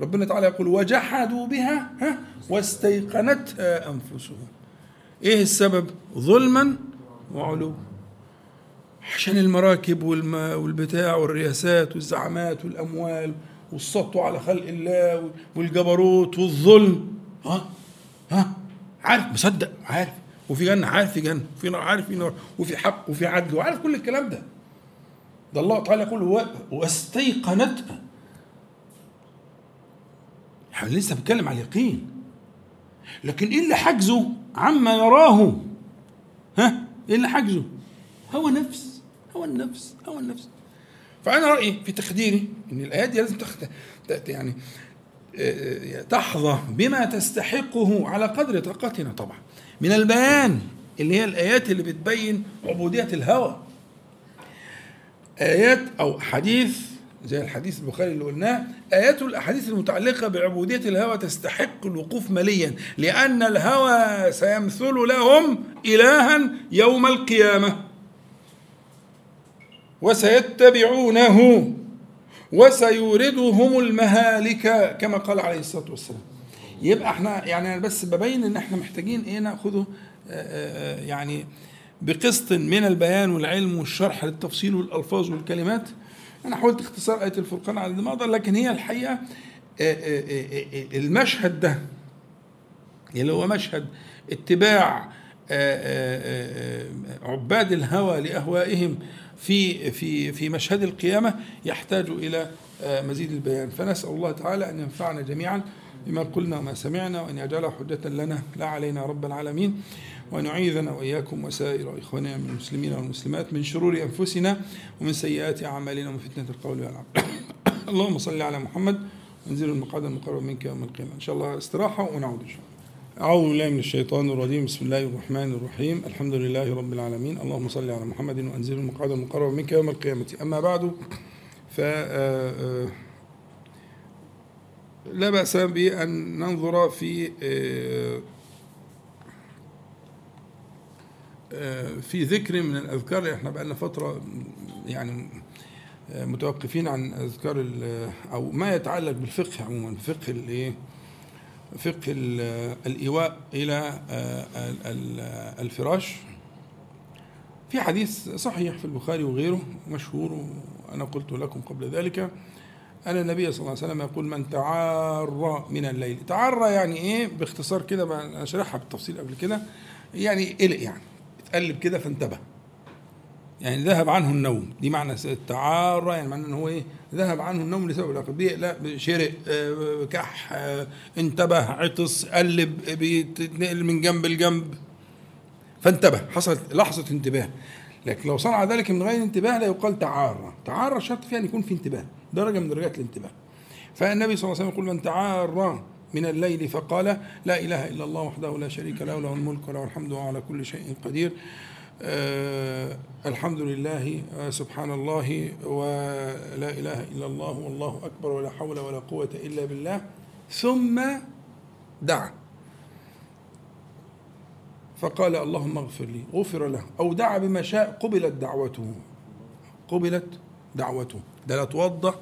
ربنا تعالى يقول وجحدوا بها ها واستيقنتها أنفسهم. إيه السبب؟ ظلما وعلو عشان المراكب. والبتاع والرياسات والزعامات والأموال والسطو على خلق الله والجبروت والظلم. ها؟ ها؟ عارف؟ مصدق عارف. وفي جنة عارف في جنة وفي نار عارف في نار وفي حق وفي عدل وعارف كل الكلام ده. ده الله تعالى يقول. واستيقنتها إحنا لسه بنتكلم على اليقين. لكن إيه اللي حجزه عما يراه. ها؟ إيه اللي حجزه هو نفس هو النفس هو النفس. فأنا رأيي في تقديري إن الآيات دي لازم تخت... يعني آه، تحظى بما تستحقه على قدر طاقتنا طبعا. من البيان اللي هي الآيات اللي بتبين عبودية الهوى. آيات أو حديث زي الحديث البخاري اللي قلناه آيات الأحاديث المتعلقة بعبودية الهوى تستحق الوقوف مليا لأن الهوى سيمثل لهم إلها يوم القيامة. وسيتبعونه وسيوردهم المهالك كما قال عليه الصلاة والسلام. يبقى إحنا يعني أنا بس ببين إن إحنا محتاجين إيه ناخده آه، آه، يعني بقسط من البيان والعلم والشرح للتفصيل والألفاظ والكلمات. أنا حاولت اختصار آية الفرقان على ما أقدر لكن هي الحقيقة آه، آه، آه، آه، المشهد ده اللي هو مشهد اتباع آه، آه، آه، عباد الهوى لأهوائهم في في في مشهد القيامة يحتاج إلى آه، مزيد البيان. فنسأل الله تعالى أن ينفعنا جميعا. بما قلنا وما سمعنا وأن يجعله حجة لنا. لا علينا رب العالمين. وأن يعيذنا وإياكم وسائر إخواننا من المسلمين والمسلمات من شرور أنفسنا ومن سيئات أعمالنا ومن فتنة القول والعمل. اللهم صل على محمد وانزل المقعد المقرب منك يوم القيامة. إن شاء الله استراحة ونعود إن شاء الله. أعوذ بالله من الشيطان الرجيم. بسم الله الرحمن الرحيم. الحمد لله رب العالمين. اللهم صل على محمد وأنزل المقعد المقرب منك يوم القيامة. أما بعد ف لا بأس بأن ننظر في آه، آه، في ذكر من الأذكار إحنا بقالنا فترة يعني آه، متوقفين عن أذكار أو ما يتعلق بالفقه عموما فقه الإيه فقه ال- الإيواء إلى ال- ال- الفراش. في حديث صحيح في البخاري وغيره مشهور وأنا قلت لكم قبل ذلك. أن النبي صلى الله عليه وسلم يقول من تعار من الليل. تعرى يعني إيه؟ باختصار كده أنا شرحها بالتفصيل قبل كده. يعني قلق يعني اتقلب كده فانتبه. يعني ذهب عنه النوم. دي معنى التعارى يعني معنى إن هو إيه؟ ذهب عنه النوم لسبب الأخر. لا شرق آه، كح آه، انتبه عطس قلب بيتنقل من جنب لجنب. فانتبه حصلت لحظة انتباه. لكن لو صنع ذلك من غير انتباه لا يقال تعارى تعارى شرط فيها أن يكون في انتباه. درجه من درجات الانتباه. فالنبي صلى الله عليه وسلم يقول من تعارى من الليل فقال لا إله إلا الله وحده لا شريك له له الملك وله الحمد وهو على كل شيء قدير. آه الحمد لله آه سبحان الله ولا إله إلا الله والله أكبر ولا حول ولا قوة إلا بالله. ثم دعا. فقال اللهم اغفر لي غفر له أو دعا بما شاء قبلت دعوته. قبلت دعوته. ده لا توضى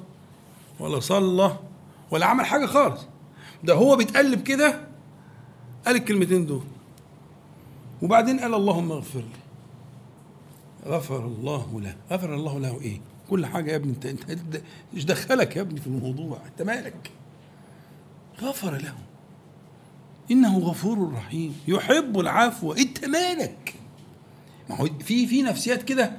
ولا صلى ولا عمل حاجة خالص. ده هو بيتقلب كده قال الكلمتين دول. وبعدين قال اللهم اغفر لي. غفر الله له. غفر الله له إيه؟ كل حاجة يا ابني انت أنت- إيش دخلك يا ابني في الموضوع. أنت مالك؟ غفر له. إنه غفور رحيم. يحب العفو. إنت مالك؟ ما هو في في نفسيات كده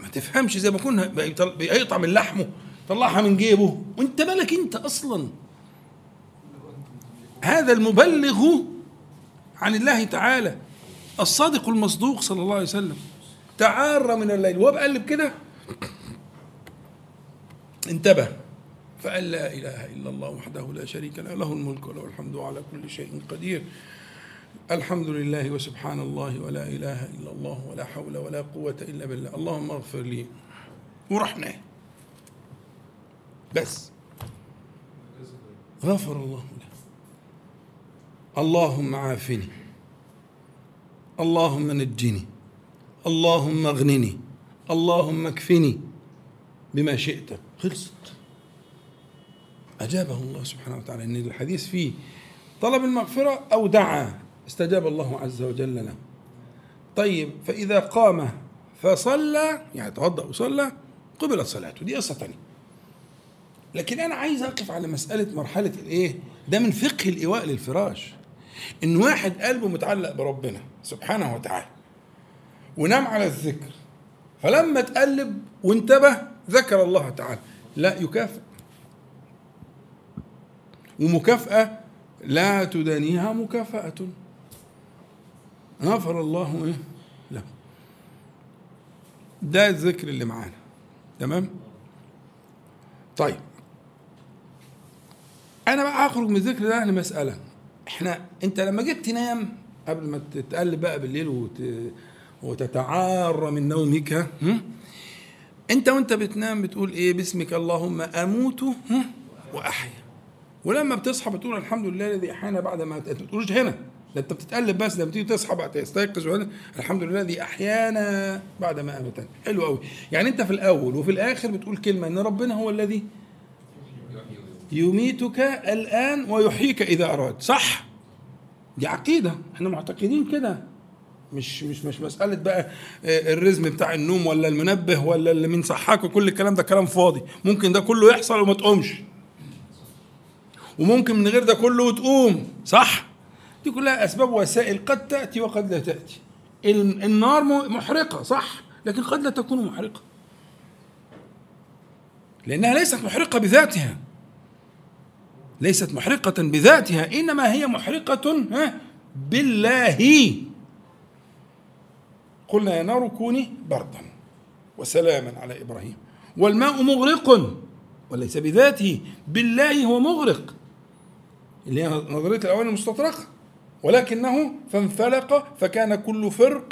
ما تفهمش. زي ما كنا بيقطع من لحمه طلعها من جيبه. وإنت مالك إنت أصلا؟ هذا المبلغ عن الله تعالى. الصادق المصدوق صلى الله عليه وسلم. تعار من الليل. وهو بقلب كده. انتبه. فقال لا إله إلا الله وحده لا شريك له له الملك وله الحمد وعلى كل شيء قدير. الحمد لله وسبحان الله ولا إله إلا الله ولا حول ولا قوة إلا بالله. اللهم اغفر لي ورحنا بس. غفر الله له اللهم عافني. اللهم نجني. اللهم اغنني. اللهم اكفني بما شئت. خلصت. أجابه الله سبحانه وتعالى. إن الحديث فيه طلب المغفرة أو دعا استجاب الله عز وجل له. طيب فإذا قام فصلى يعني توضأ وصلى قبلت صلاته. دي قصة تانية. لكن أنا عايز أقف على مسألة مرحلة الإيه؟ ده من فقه الإيواء للفراش. إن واحد قلبه متعلق بربنا سبحانه وتعالى ونام على الذكر فلما تقلب وانتبه ذكر الله تعالى. لا يكافئ. ومكافأة لا تدانيها مكافأة. غفر الله إيه؟ له. ده الذكر اللي معانا. تمام؟ طيب. أنا بقى هخرج من الذكر ده لمسألة إحنا أنت لما جيت تنام قبل ما تتقلب بقى بالليل وت... وتتعار من نومك؟ أنت وأنت بتنام بتقول إيه؟ باسمك اللهم أموت؟ وأحيا. ولما بتصحى بتقول الحمد لله الذي أحيانا بعد ما ما بتقولش هنا. ده أنت بتتقلب بس لما تيجي تصحى بقى تستيقظ الحمد لله الذي أحيانا بعد ما أمتنا. حلو قوي يعني أنت في الأول وفي الآخر بتقول كلمة إن ربنا هو الذي يميتك الآن ويحييك إذا أراد. صح؟ دي عقيدة. إحنا معتقدين كده. مش مش مش مسألة بقى آه، الرزم بتاع النوم ولا المنبه ولا اللي من صحاك وكل الكلام ده كلام فاضي. ممكن ده كله يحصل وما تقومش. وممكن من غير ده كله وتقوم صح؟ دي كلها أسباب وسائل قد تأتي وقد لا تأتي. ال- النار محرقة صح؟ لكن قد لا تكون محرقة. لأنها ليست محرقة بذاتها. ليست محرقة بذاتها إنما هي محرقة بالله. قلنا يا نار كوني بردا وسلاما على إبراهيم. والماء مغرق وليس بذاته. بالله هو مغرق. اللي هي نظرية الأواني المستطرقة. ولكنه فانفلق فكان كل فرق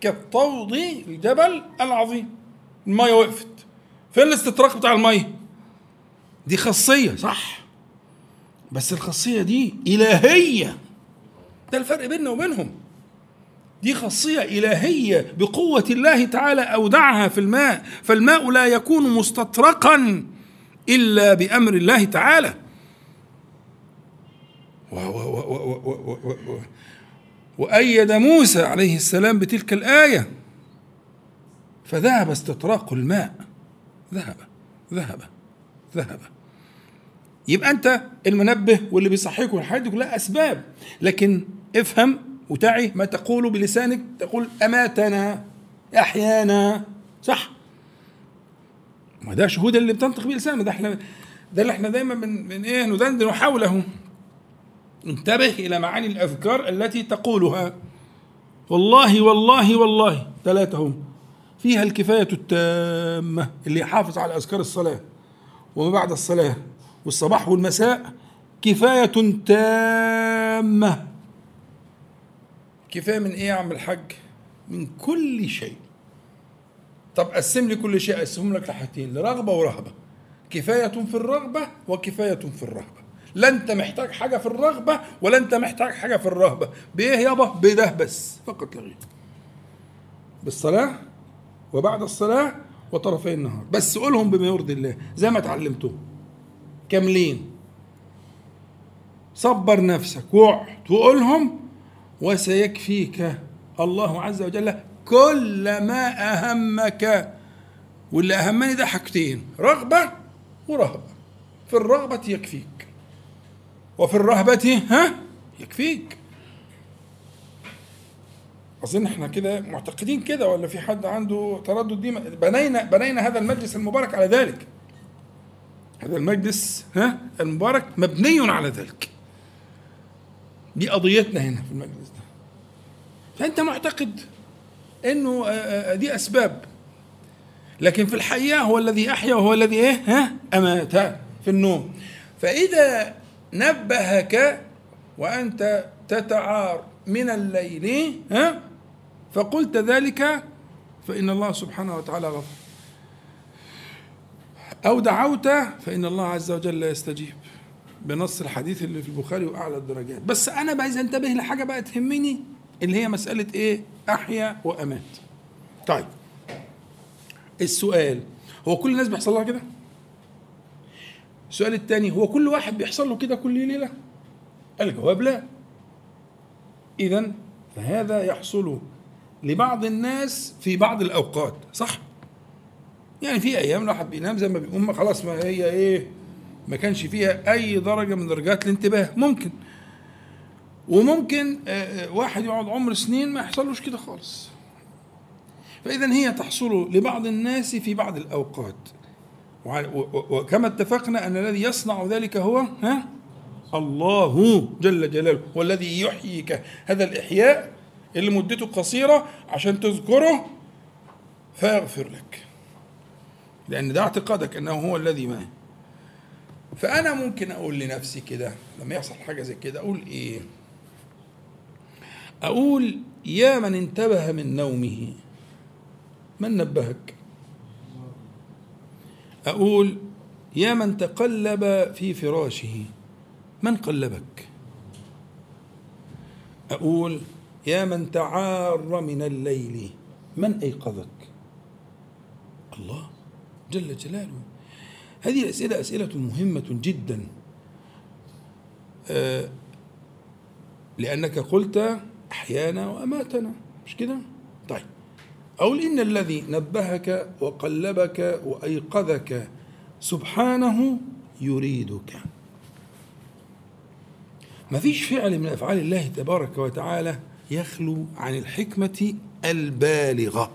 كالطود الجبل العظيم. المية وقفت. فين الاستطراق بتاع المية دي خاصية صح؟ بس الخاصية دي إلهية. ده الفرق بيننا وبينهم. دي خاصية إلهية بقوة الله تعالى أودعها في الماء. فالماء لا يكون مستطرقا إلا بأمر الله تعالى. وأيد موسى عليه السلام بتلك الآية. فذهب استطراق الماء. ذهب ذهب ذهب. يبقى أنت المنبه واللي بيصحيك والحاجات دي كلها أسباب. لكن افهم وتعي ما تقول بلسانك تقول أماتنا أحيانا. صح؟ ما ده شهود اللي بتنطق بلسانك ده إحنا ده اللي إحنا دايما من, من إيه ندندن حوله انتبه إلى معاني الأذكار التي تقولها. والله والله والله. ثلاثة هم. فيها الكفاية التامة اللي يحافظ على أذكار الصلاة وما بعد الصلاة والصباح والمساء. كفاية تامة. كفاية من إيه يا عم الحاج؟ من كل شيء. طب قسم لي كل شيء اقسمهم لك لحاجتين لرغبة ورهبة. كفاية في الرغبة وكفاية في الرهبة. لا انت محتاج حاجة في الرغبة ولا انت محتاج حاجة في الرهبة. بإيه يابا؟ بده بس. فقط لا غير. بالصلاة وبعد الصلاة وطرفي النهار. بس قولهم بما يرضي الله. زي ما اتعلمتهم كاملين. صبر نفسك. واقعد وقولهم وسيكفيك. الله عز وجل كل ما أهمك. واللي أهمني ده حاجتين. رغبة ورهبة. في الرغبة يكفيك. وفي الرهبة ها؟ يكفيك. أظن إحنا كده معتقدين كده ولا في حد عنده تردد؟ دي بنينا بنينا هذا المجلس المبارك على ذلك. هذا المجلس ها؟ المبارك مبني على ذلك. دي قضيتنا هنا في المجلس ده. فأنت معتقد إنه دي أسباب. لكن في الحقيقة هو الذي أحيا وهو الذي إيه؟ ها؟ أمات في النوم. فإذا نبهك وأنت تتعار من الليل ها؟ فقلت ذلك فإن الله سبحانه وتعالى غفر أو دعوت فإن الله عز وجل يستجيب. بنص الحديث اللي في البخاري وأعلى الدرجات. بس أنا عايز انتبه لحاجة بقى تهمني اللي هي مسألة إيه؟ أحيا وأمات. طيب السؤال هو كل الناس بيحصل لها كده؟ السؤال الثاني هو كل واحد بيحصل له كده كل ليلة؟ الجواب لا. اذا فهذا يحصل لبعض الناس في بعض الأوقات صح؟ يعني في أيام الواحد بينام زي ما بيقوم خلاص ما هي إيه ما كانش فيها أي درجة من درجات الانتباه. ممكن. وممكن واحد يقعد عمر سنين ما يحصلوش كده خالص. فإذا هي تحصل لبعض الناس في بعض الأوقات. وكما اتفقنا أن الذي يصنع ذلك هو ها؟ الله جل جلاله والذي يحييك. هذا الإحياء اللي مدته قصيرة عشان تذكره فيغفر لك. لأن ده اعتقادك أنه هو الذي ما. فأنا ممكن أقول لنفسي كده لما يحصل حاجة زي كده أقول إيه؟ أقول يا من انتبه من نومه من نبهك؟ أقول يا من تقلب في فراشه من قلبك؟ أقول يا من تعار من الليل من أيقظك؟ الله جل جلاله. هذه الأسئلة أسئلة مهمة جدا. آه لأنك قلت أحيانا وأماتنا مش كده؟ أقول إن الذي نبهك وقلبك وأيقظك سبحانه يريدك. ما فيش فعل من أفعال الله تبارك وتعالى يخلو عن الحكمة البالغة.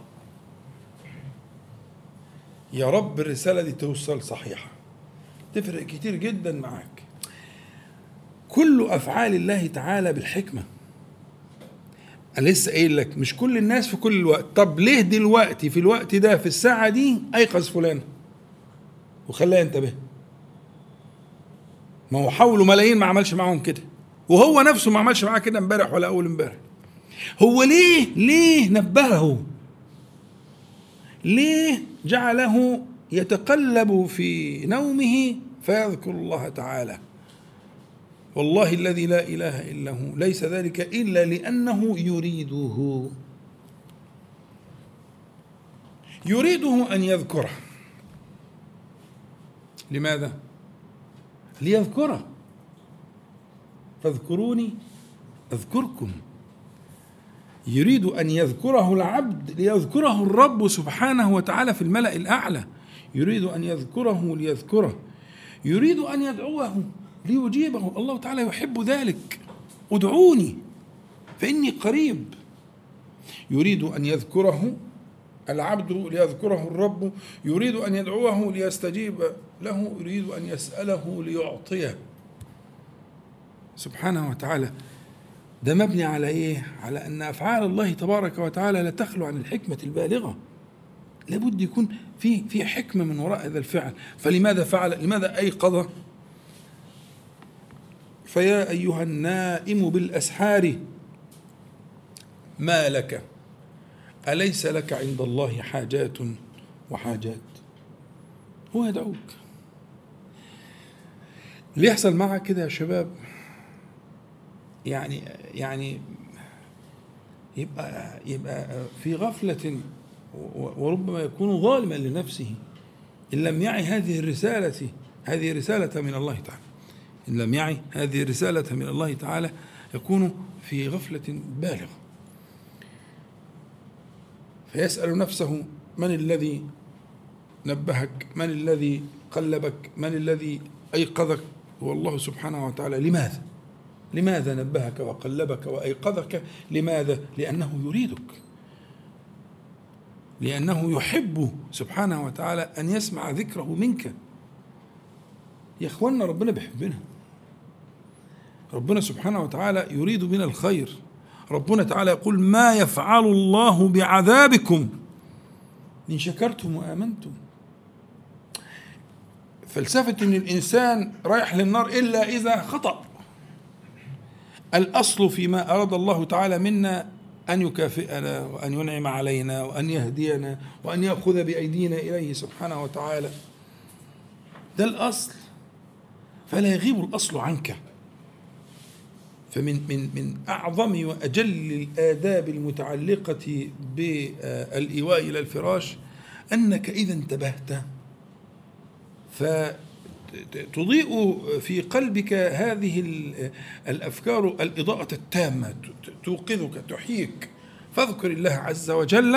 يا رب الرسالة دي توصل صحيحة. تفرق كتير جدا معاك. كل أفعال الله تعالى بالحكمة أنا لسه قايل لك مش كل الناس في كل الوقت. طب ليه دلوقتي في الوقت ده في الساعة دي أيقظ فلان وخلاه ينتبه. ما هو حاولوا ملايين ما عملش معاهم كده. وهو نفسه ما عملش معاه كده امبارح ولا أول امبارح. هو ليه ليه نبهه؟ ليه جعله يتقلب في نومه؟ فيذكر الله تعالى. والله الذي لا إله إلا هو ليس ذلك إلا لأنه يريده. يريده أن يذكره. لماذا؟ ليذكره. فاذكروني أذكركم. يريد أن يذكره العبد ليذكره الرب سبحانه وتعالى في الملأ الأعلى. يريد أن يذكره ليذكره. يريد أن يدعوه. ليجيبه. الله تعالى يحب ذلك. ادعوني فإني قريب. يريد أن يذكره العبد ليذكره الرب. يريد أن يدعوه ليستجيب له. يريد أن يسأله ليعطيه. سبحانه وتعالى. ده مبني على إيه؟ على أن أفعال الله تبارك وتعالى لا تخلو عن الحكمة البالغة. لابد يكون في في حكمة من وراء هذا الفعل. فلماذا فعل؟ لماذا أيقظ؟ فيا أيها النائم بالأسحار ما لك؟ أليس لك عند الله حاجات وحاجات؟ هو يدعوك. اللي يحصل معك كده يا شباب يعني يعني يبقى يبقى في غفلة وربما يكون ظالما لنفسه إن لم يعي هذه الرسالة هذه رسالة من الله تعالى. إن لم يعي هذه الرسالة من الله تعالى يكون في غفلة بالغة. فيسأل نفسه من الذي نبهك؟ من الذي قلبك؟ من الذي أيقظك؟ هو الله سبحانه وتعالى. لماذا؟ لماذا نبهك وقلبك وأيقظك؟ لماذا؟ لأنه يريدك. لأنه يحب سبحانه وتعالى أن يسمع ذكره منك. يا اخوانا ربنا بيحبنا. ربنا سبحانه وتعالى يريد بنا الخير. ربنا تعالى يقول ما يفعل الله بعذابكم. إن شكرتم وآمنتم. فلسفة إن الإنسان رايح للنار إلا إذا خطأ. الأصل فيما أراد الله تعالى منا أن يكافئنا وأن ينعم علينا وأن يهدينا وأن يأخذ بأيدينا إليه سبحانه وتعالى. ده الأصل. فلا يغيب الأصل عنك. فمن من من أعظم وأجل الآداب المتعلقة بالإيواء إلى الفراش أنك إذا انتبهت. ف تضيء في قلبك هذه الأفكار الإضاءة التامة توقظك تحييك. فاذكر الله عز وجل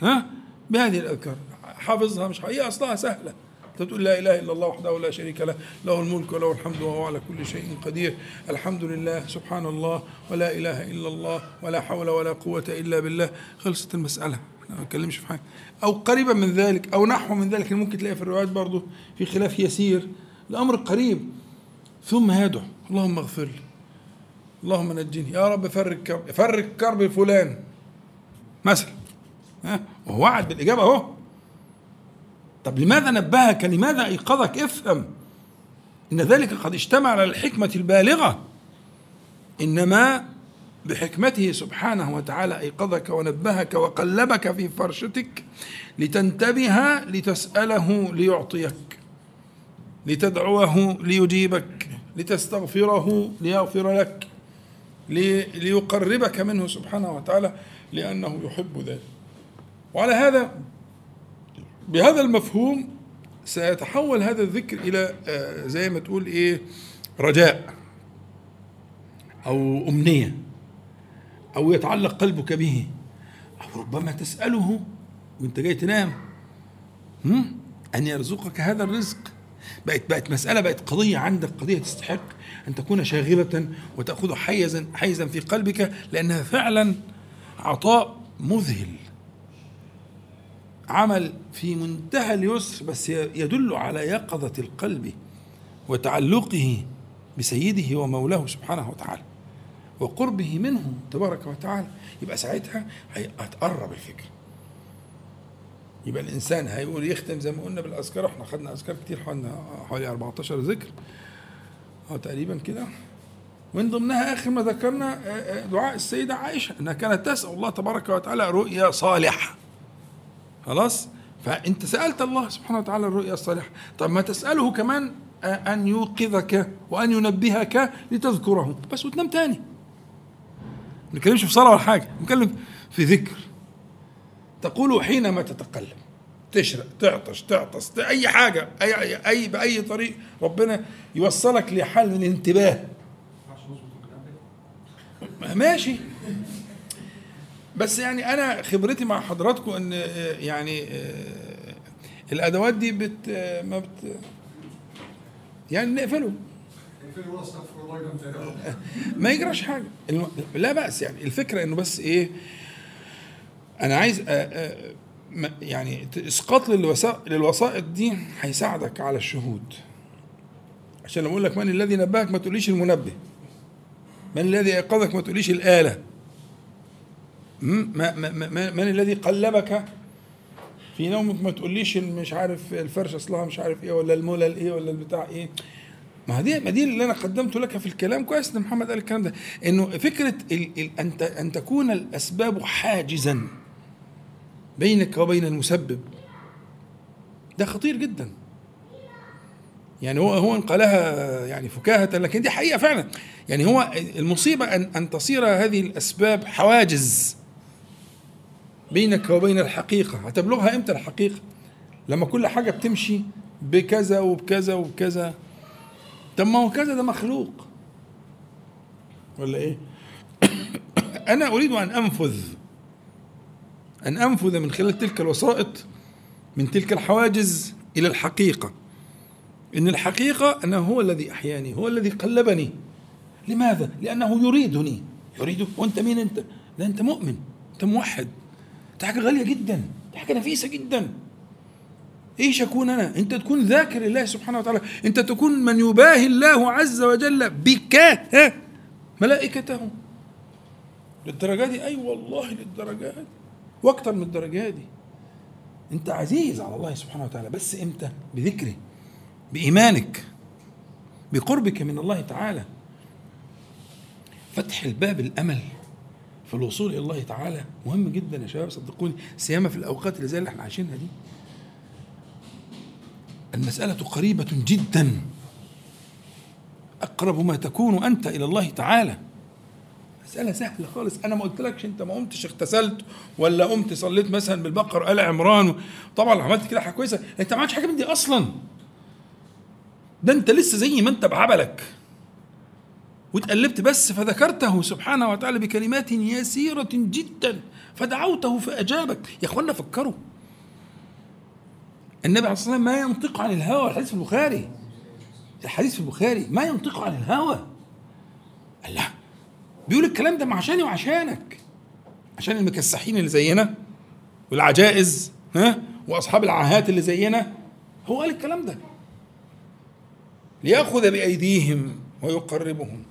ها بهذه الاذكار حافظها مش هي أصلها سهلة. تقول لا إله إلا الله وحده لا شريك له له الملك وله الحمد وهو على كل شيء قدير. الحمد لله سبحان الله ولا إله إلا الله ولا حول ولا قوة إلا بالله. خلصت إحنا ما نتكلمش في حاجة. أو قريبا من ذلك أو نحو من ذلك ممكن تلاقي في الروايات برضه في خلاف يسير. الأمر قريب. ثم يدعو اللهم اغفر لي. اللهم نجني. يا رب فرج كرب فرج كرب فلان مثلا ها؟ وهو وعد بالإجابة أهو. طب لماذا نبهك؟ لماذا أيقظك؟ افهم. إن ذلك قد اشتمل على الحكمة البالغة. إنما بحكمته سبحانه وتعالى أيقظك ونبهك وقلبك في فرشتك لتنتبه لتسأله ليعطيك لتدعوه ليجيبك لتستغفره ليغفر لك ليقربك منه سبحانه وتعالى لأنه يحب ذلك. وعلى هذا بهذا المفهوم سيتحول هذا الذكر إلى آه، زي ما تقول إيه رجاء أو أمنية أو يتعلق قلبك به أو ربما تسأله وأنت جاي تنام أن يرزقك هذا الرزق. بقت بقت مسألة بقت قضية عندك قضية تستحق أن تكون شاغلة وتأخذ حيزا حيزا في قلبك لأنها فعلا عطاء مذهل. عمل في منتهى اليسر بس يدل على يقظة القلب وتعلقه بسيده ومولاه سبحانه وتعالى وقربه منه تبارك وتعالى. يبقى ساعتها هتقرب الفكرة يبقى الإنسان هيقول يختم زي ما قلنا بالأذكار إحنا خدنا أذكار كتير حوالي 14 ذكر. آه تقريبا كده. ومن ضمنها آخر ما ذكرنا آه، آه، دعاء السيدة عائشة إنها كانت تسأل الله تبارك وتعالى رؤيا صالحة. خلاص؟ فأنت سألت الله سبحانه وتعالى الرؤيا الصالحة. طب ما تسأله كمان آه، أن يوقظك وأن ينبهك لتذكره. بس وتنام تاني. ما نتكلمش في صلاة ولا حاجة نتكلم في ذكر. تقول حينما تتقلب تشرق تعطش تعطس أي حاجة أي أي, أي بأي طريق ربنا يوصلك لحال الانتباه. ماشي. بس يعني أنا خبرتي مع حضراتكم إن آه، يعني آه، الأدوات دي بت آه، ما بت يعني نقفله. ما يجراش حاجة. لا بأس يعني. الفكرة إنه بس إيه أنا عايز يعني إسقاط للوسائط دي هيساعدك على الشهود. عشان لما أقول لك من الذي نبهك ما تقوليش المنبه. من الذي أيقظك ما تقوليش الآلة. من الذي قلبك في نومك؟ ما تقوليش مش عارف الفرشه أصلها مش عارف إيه ولا المولى إيه ولا البتاع إيه. ما دي ما دي اللي أنا قدمته لك في الكلام كويس إن محمد قال الكلام ده. إنه فكرة ال ال أن أن تكون الأسباب حاجزا بينك وبين المسبب. ده خطير جدا. يعني هو هو انقلها يعني فكاهة لكن دي حقيقة فعلا. يعني هو المصيبة أن أن تصير هذه الأسباب حواجز. بينك وبين الحقيقة. هتبلغها إمتى الحقيقة؟ لما كل حاجة بتمشي بكذا وبكذا وبكذا. طب ما هو كذا ده مخلوق. ولا إيه؟ أنا أريد أن أنفذ أن أنفذ من خلال تلك الوسائط من تلك الحواجز إلى الحقيقة. إن الحقيقة أنه هو الذي أحياني هو الذي قلبني. لماذا؟ لأنه يريدني. يريدك وأنت مين؟ أنت ده أنت مؤمن أنت موحد. دي حاجة غالية جدا دي حاجة نفيسة جدا. إيش أكون أنا؟ أنت تكون ذاكر الله سبحانه وتعالى. أنت تكون من يباهي الله عز وجل بك ملائكته. للدرجة دي؟ أي والله للدرجة دي. وأكثر من الدرجة دي. أنت عزيز على الله سبحانه وتعالى. بس إمتى بذكره بإيمانك بقربك من الله تعالى. فتح الباب الأمل. في الوصول إلى الله تعالى مهم جدا يا شباب صدقوني. سيما في الأوقات اللي زي اللي إحنا عايشينها دي. المسألة قريبة جدا. أقرب ما تكون أنت إلى الله تعالى. مسألة سهلة خالص. أنا ما قلتلكش أنت ما قمتش اغتسلت ولا قمت صليت مثلا بالبقر آل عمران طبعا عملت كده حاجة كويسة. أنت ما عملتش حاجة من دي أصلا. ده أنت لسه زي ما أنت بعبلك واتقلبت بس فذكرته سبحانه وتعالى بكلمات يسيرة جدا فدعوته فأجابك. يا أخوانا فكروا. النبي عليه الصلاة والسلام ما ينطق عن الهوى. الحديث في البخاري. الحديث في البخاري. ما ينطق عن الهوى. الله. بيقول الكلام ده عشاني وعشانك. عشان المكسحين اللي زينا والعجائز ها وأصحاب العاهات اللي زينا. هو قال الكلام ده. ليأخذ بأيديهم ويقربهم.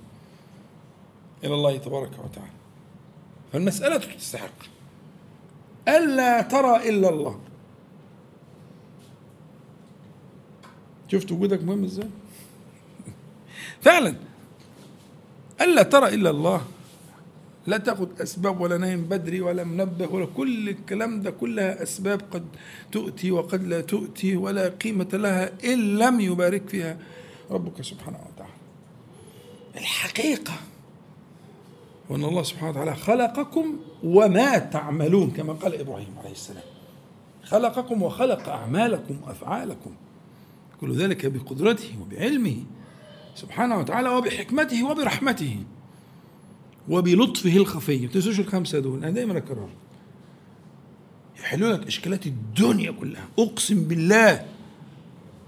إلى الله تبارك وتعالى. فالمسألة تستحق. ألا ترى إلا الله. شفت وجودك مهم إزاي؟ فعلا. ألا ترى إلا الله. لا تأخذ أسباب ولا نايم بدري ولا منبه ولا كل الكلام ده كلها أسباب قد تؤتي وقد لا تؤتي ولا قيمة لها إن لم يبارك فيها ربك سبحانه وتعالى. الحقيقة وأن الله سبحانه وتعالى خلقكم وما تعملون كما قال إبراهيم عليه السلام. خلقكم وخلق أعمالكم وأفعالكم كل ذلك بقدرته وبعلمه سبحانه وتعالى وبحكمته وبرحمته وبلطفه الخفي. ما تنسوش الخمسة دول أنا دايما اكرر يحلوا لك إشكالات الدنيا كلها. أقسم بالله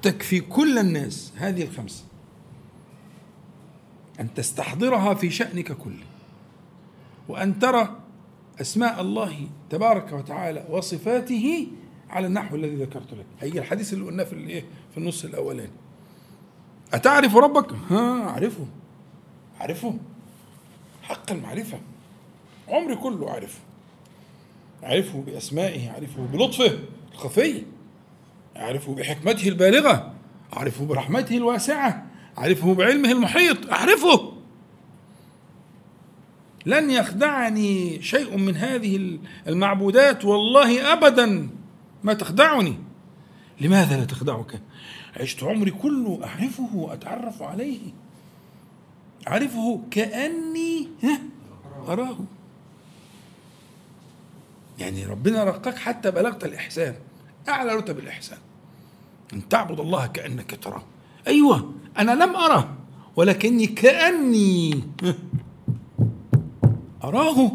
تكفي كل الناس هذه الخمسة. أن تستحضرها في شأنك كله. وأن ترى أسماء الله تبارك وتعالى وصفاته على النحو الذي ذكرت لك. هيجي الحديث اللي قلناه في الايه في النص الأولاني. أتعرف ربك؟ ها أعرفه. أعرفه. حق المعرفة. عمري كله أعرفه. أعرفه بأسمائه أعرفه بلطفه الخفي. أعرفه بحكمته البالغة. أعرفه برحمته الواسعة. أعرفه بعلمه المحيط. أعرفه. لن يخدعني شيء من هذه المعبودات. والله ابدا ما تخدعني. لماذا لا تخدعك؟ عشت عمري كله أعرفه وأتعرف عليه. أعرفه كأني أراه. يعني ربنا رقاك حتى بلغت الإحسان. أعلى رتب الإحسان. أن تعبد الله كأنك تراه. أيوه أنا لم اره ولكني كأني أراه.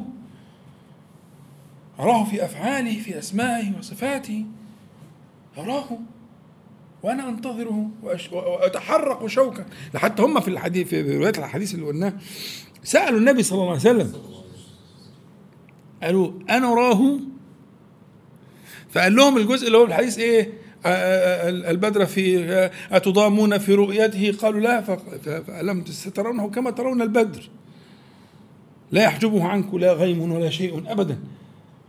أراه في أفعاله في أسمائه وصفاته. أراه. وأنا أنتظره وأتحرق شوكا. لحتى هم في الحديث في رواية الحديث اللي قلناه سألوا النبي صلى الله عليه وسلم. قالوا أنا أراه؟ فقال لهم الجزء اللي هو الحديث إيه؟ البدر في أتضامون في رؤيته؟ قالوا لا فألم ترونه كما ترون البدر. لا يحجبه عنك لا غيم ولا شيء ابدا.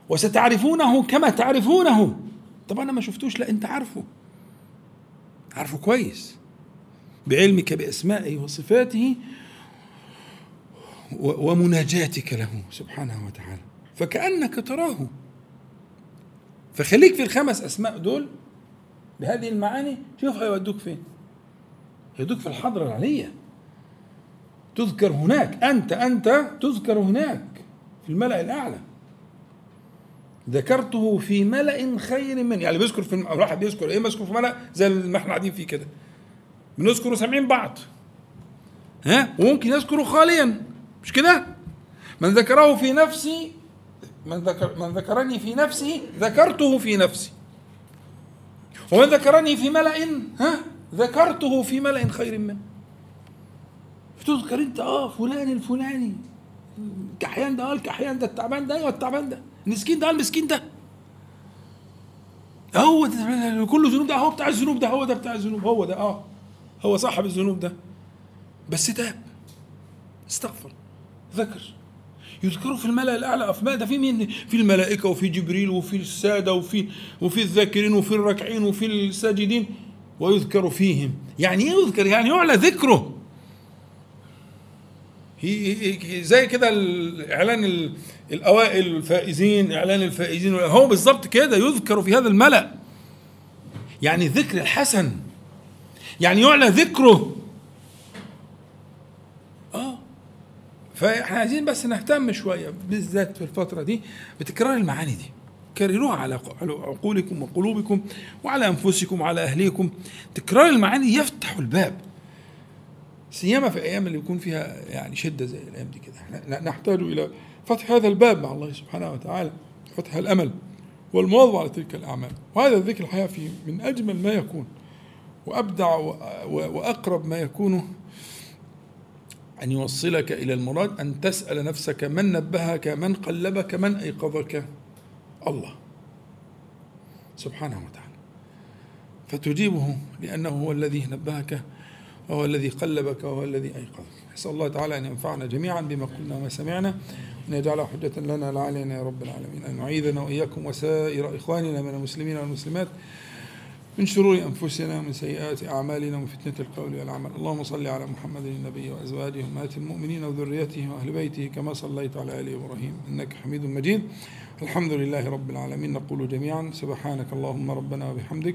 وستعرفونه كما تعرفونه. طب أنا ما شفتوش لا أنت عارفه. عارفه كويس. بعلمك بأسمائه وصفاته ومناجاتك له سبحانه وتعالى. فكأنك تراه. فخليك في الخمس أسماء دول بهذه المعاني. شوف هيودوك فين؟ يودوك في الحضرة العليه تذكر هناك. أنت أنت تذكر هناك في الملأ الأعلى. ذكرته في ملأ خير من يعني بيذكر في الواحد بيذكر إيه بيذكر في ملأ؟ زي ما إحنا قاعدين فيه كده. بنذكر سامعين بعض. ها؟ وممكن يذكر خاليا. مش كده؟ من ذكره في نفسي من ذكر من ذكرني في نفسه ذكرته في نفسي. ومن ذكرني في ملأ ها؟ ذكرته في ملأ خير منه فتذكر انت آه فلان الفلاني. الكحيان ده آه الكحيان ده التعبان ده أيوه التعبان ده. المسكين ده آه المسكين ده. هو ده كله ذنوب ده هو بتاع الذنوب ده هو ده بتاع الذنوب هو ده آه. هو صاحب الذنوب ده. بس تاب. استغفر. ذكر. يذكروا في الملأ الأعلى أفماء ده في مين؟ في الملائكة وفي جبريل وفي السادة وفي وفي الذاكرين وفي الراكعين وفي الساجدين. ويذكر فيهم. يعني إيه يذكر؟ يعني يعلى ذكره. زي كده الاعلان ال- الأوائل الفائزين إعلان الفائزين هو بالظبط كده يذكر في هذا الملأ. يعني الذكر الحسن. يعني يعلى ذكره. آه. فإحنا عايزين بس نهتم شوية بالذات في الفترة دي بتكرار المعاني دي. كرروها على عقولكم وقلوبكم وعلى أنفسكم وعلى أهليكم. تكرار المعاني يفتح الباب. سيما في الأيام اللي يكون فيها يعني شدة زي الأيام دي كده. إحنا نحتاج إلى فتح هذا الباب مع الله سبحانه وتعالى فتح الأمل والمواظبة على تلك الأعمال. وهذا الذكر الحقيقة في من أجمل ما يكون وأبدع وأقرب ما يكون أن يوصلك إلى المراد أن تسأل نفسك من نبهك من قلبك من أيقظك؟ الله سبحانه وتعالى. فتجيبه لأنه هو الذي نبهك وهو الذي قلبك وهو الذي أيقظك. نسأل الله تعالى أن ينفعنا جميعا بما قلنا وما سمعنا وأن يجعله حجة لنا لا علينا يا رب العالمين. أن يعيذنا وإياكم وسائر إخواننا من المسلمين والمسلمات من شرور أنفسنا ومن سيئات أعمالنا ومن فتنة القول والعمل. اللهم صل على محمد النبي وأزواجه أمهات المؤمنين وذريته وأهل بيته كما صليت على آل إبراهيم إنك حميد مجيد. الحمد لله رب العالمين. نقول جميعا سبحانك اللهم ربنا وبحمدك.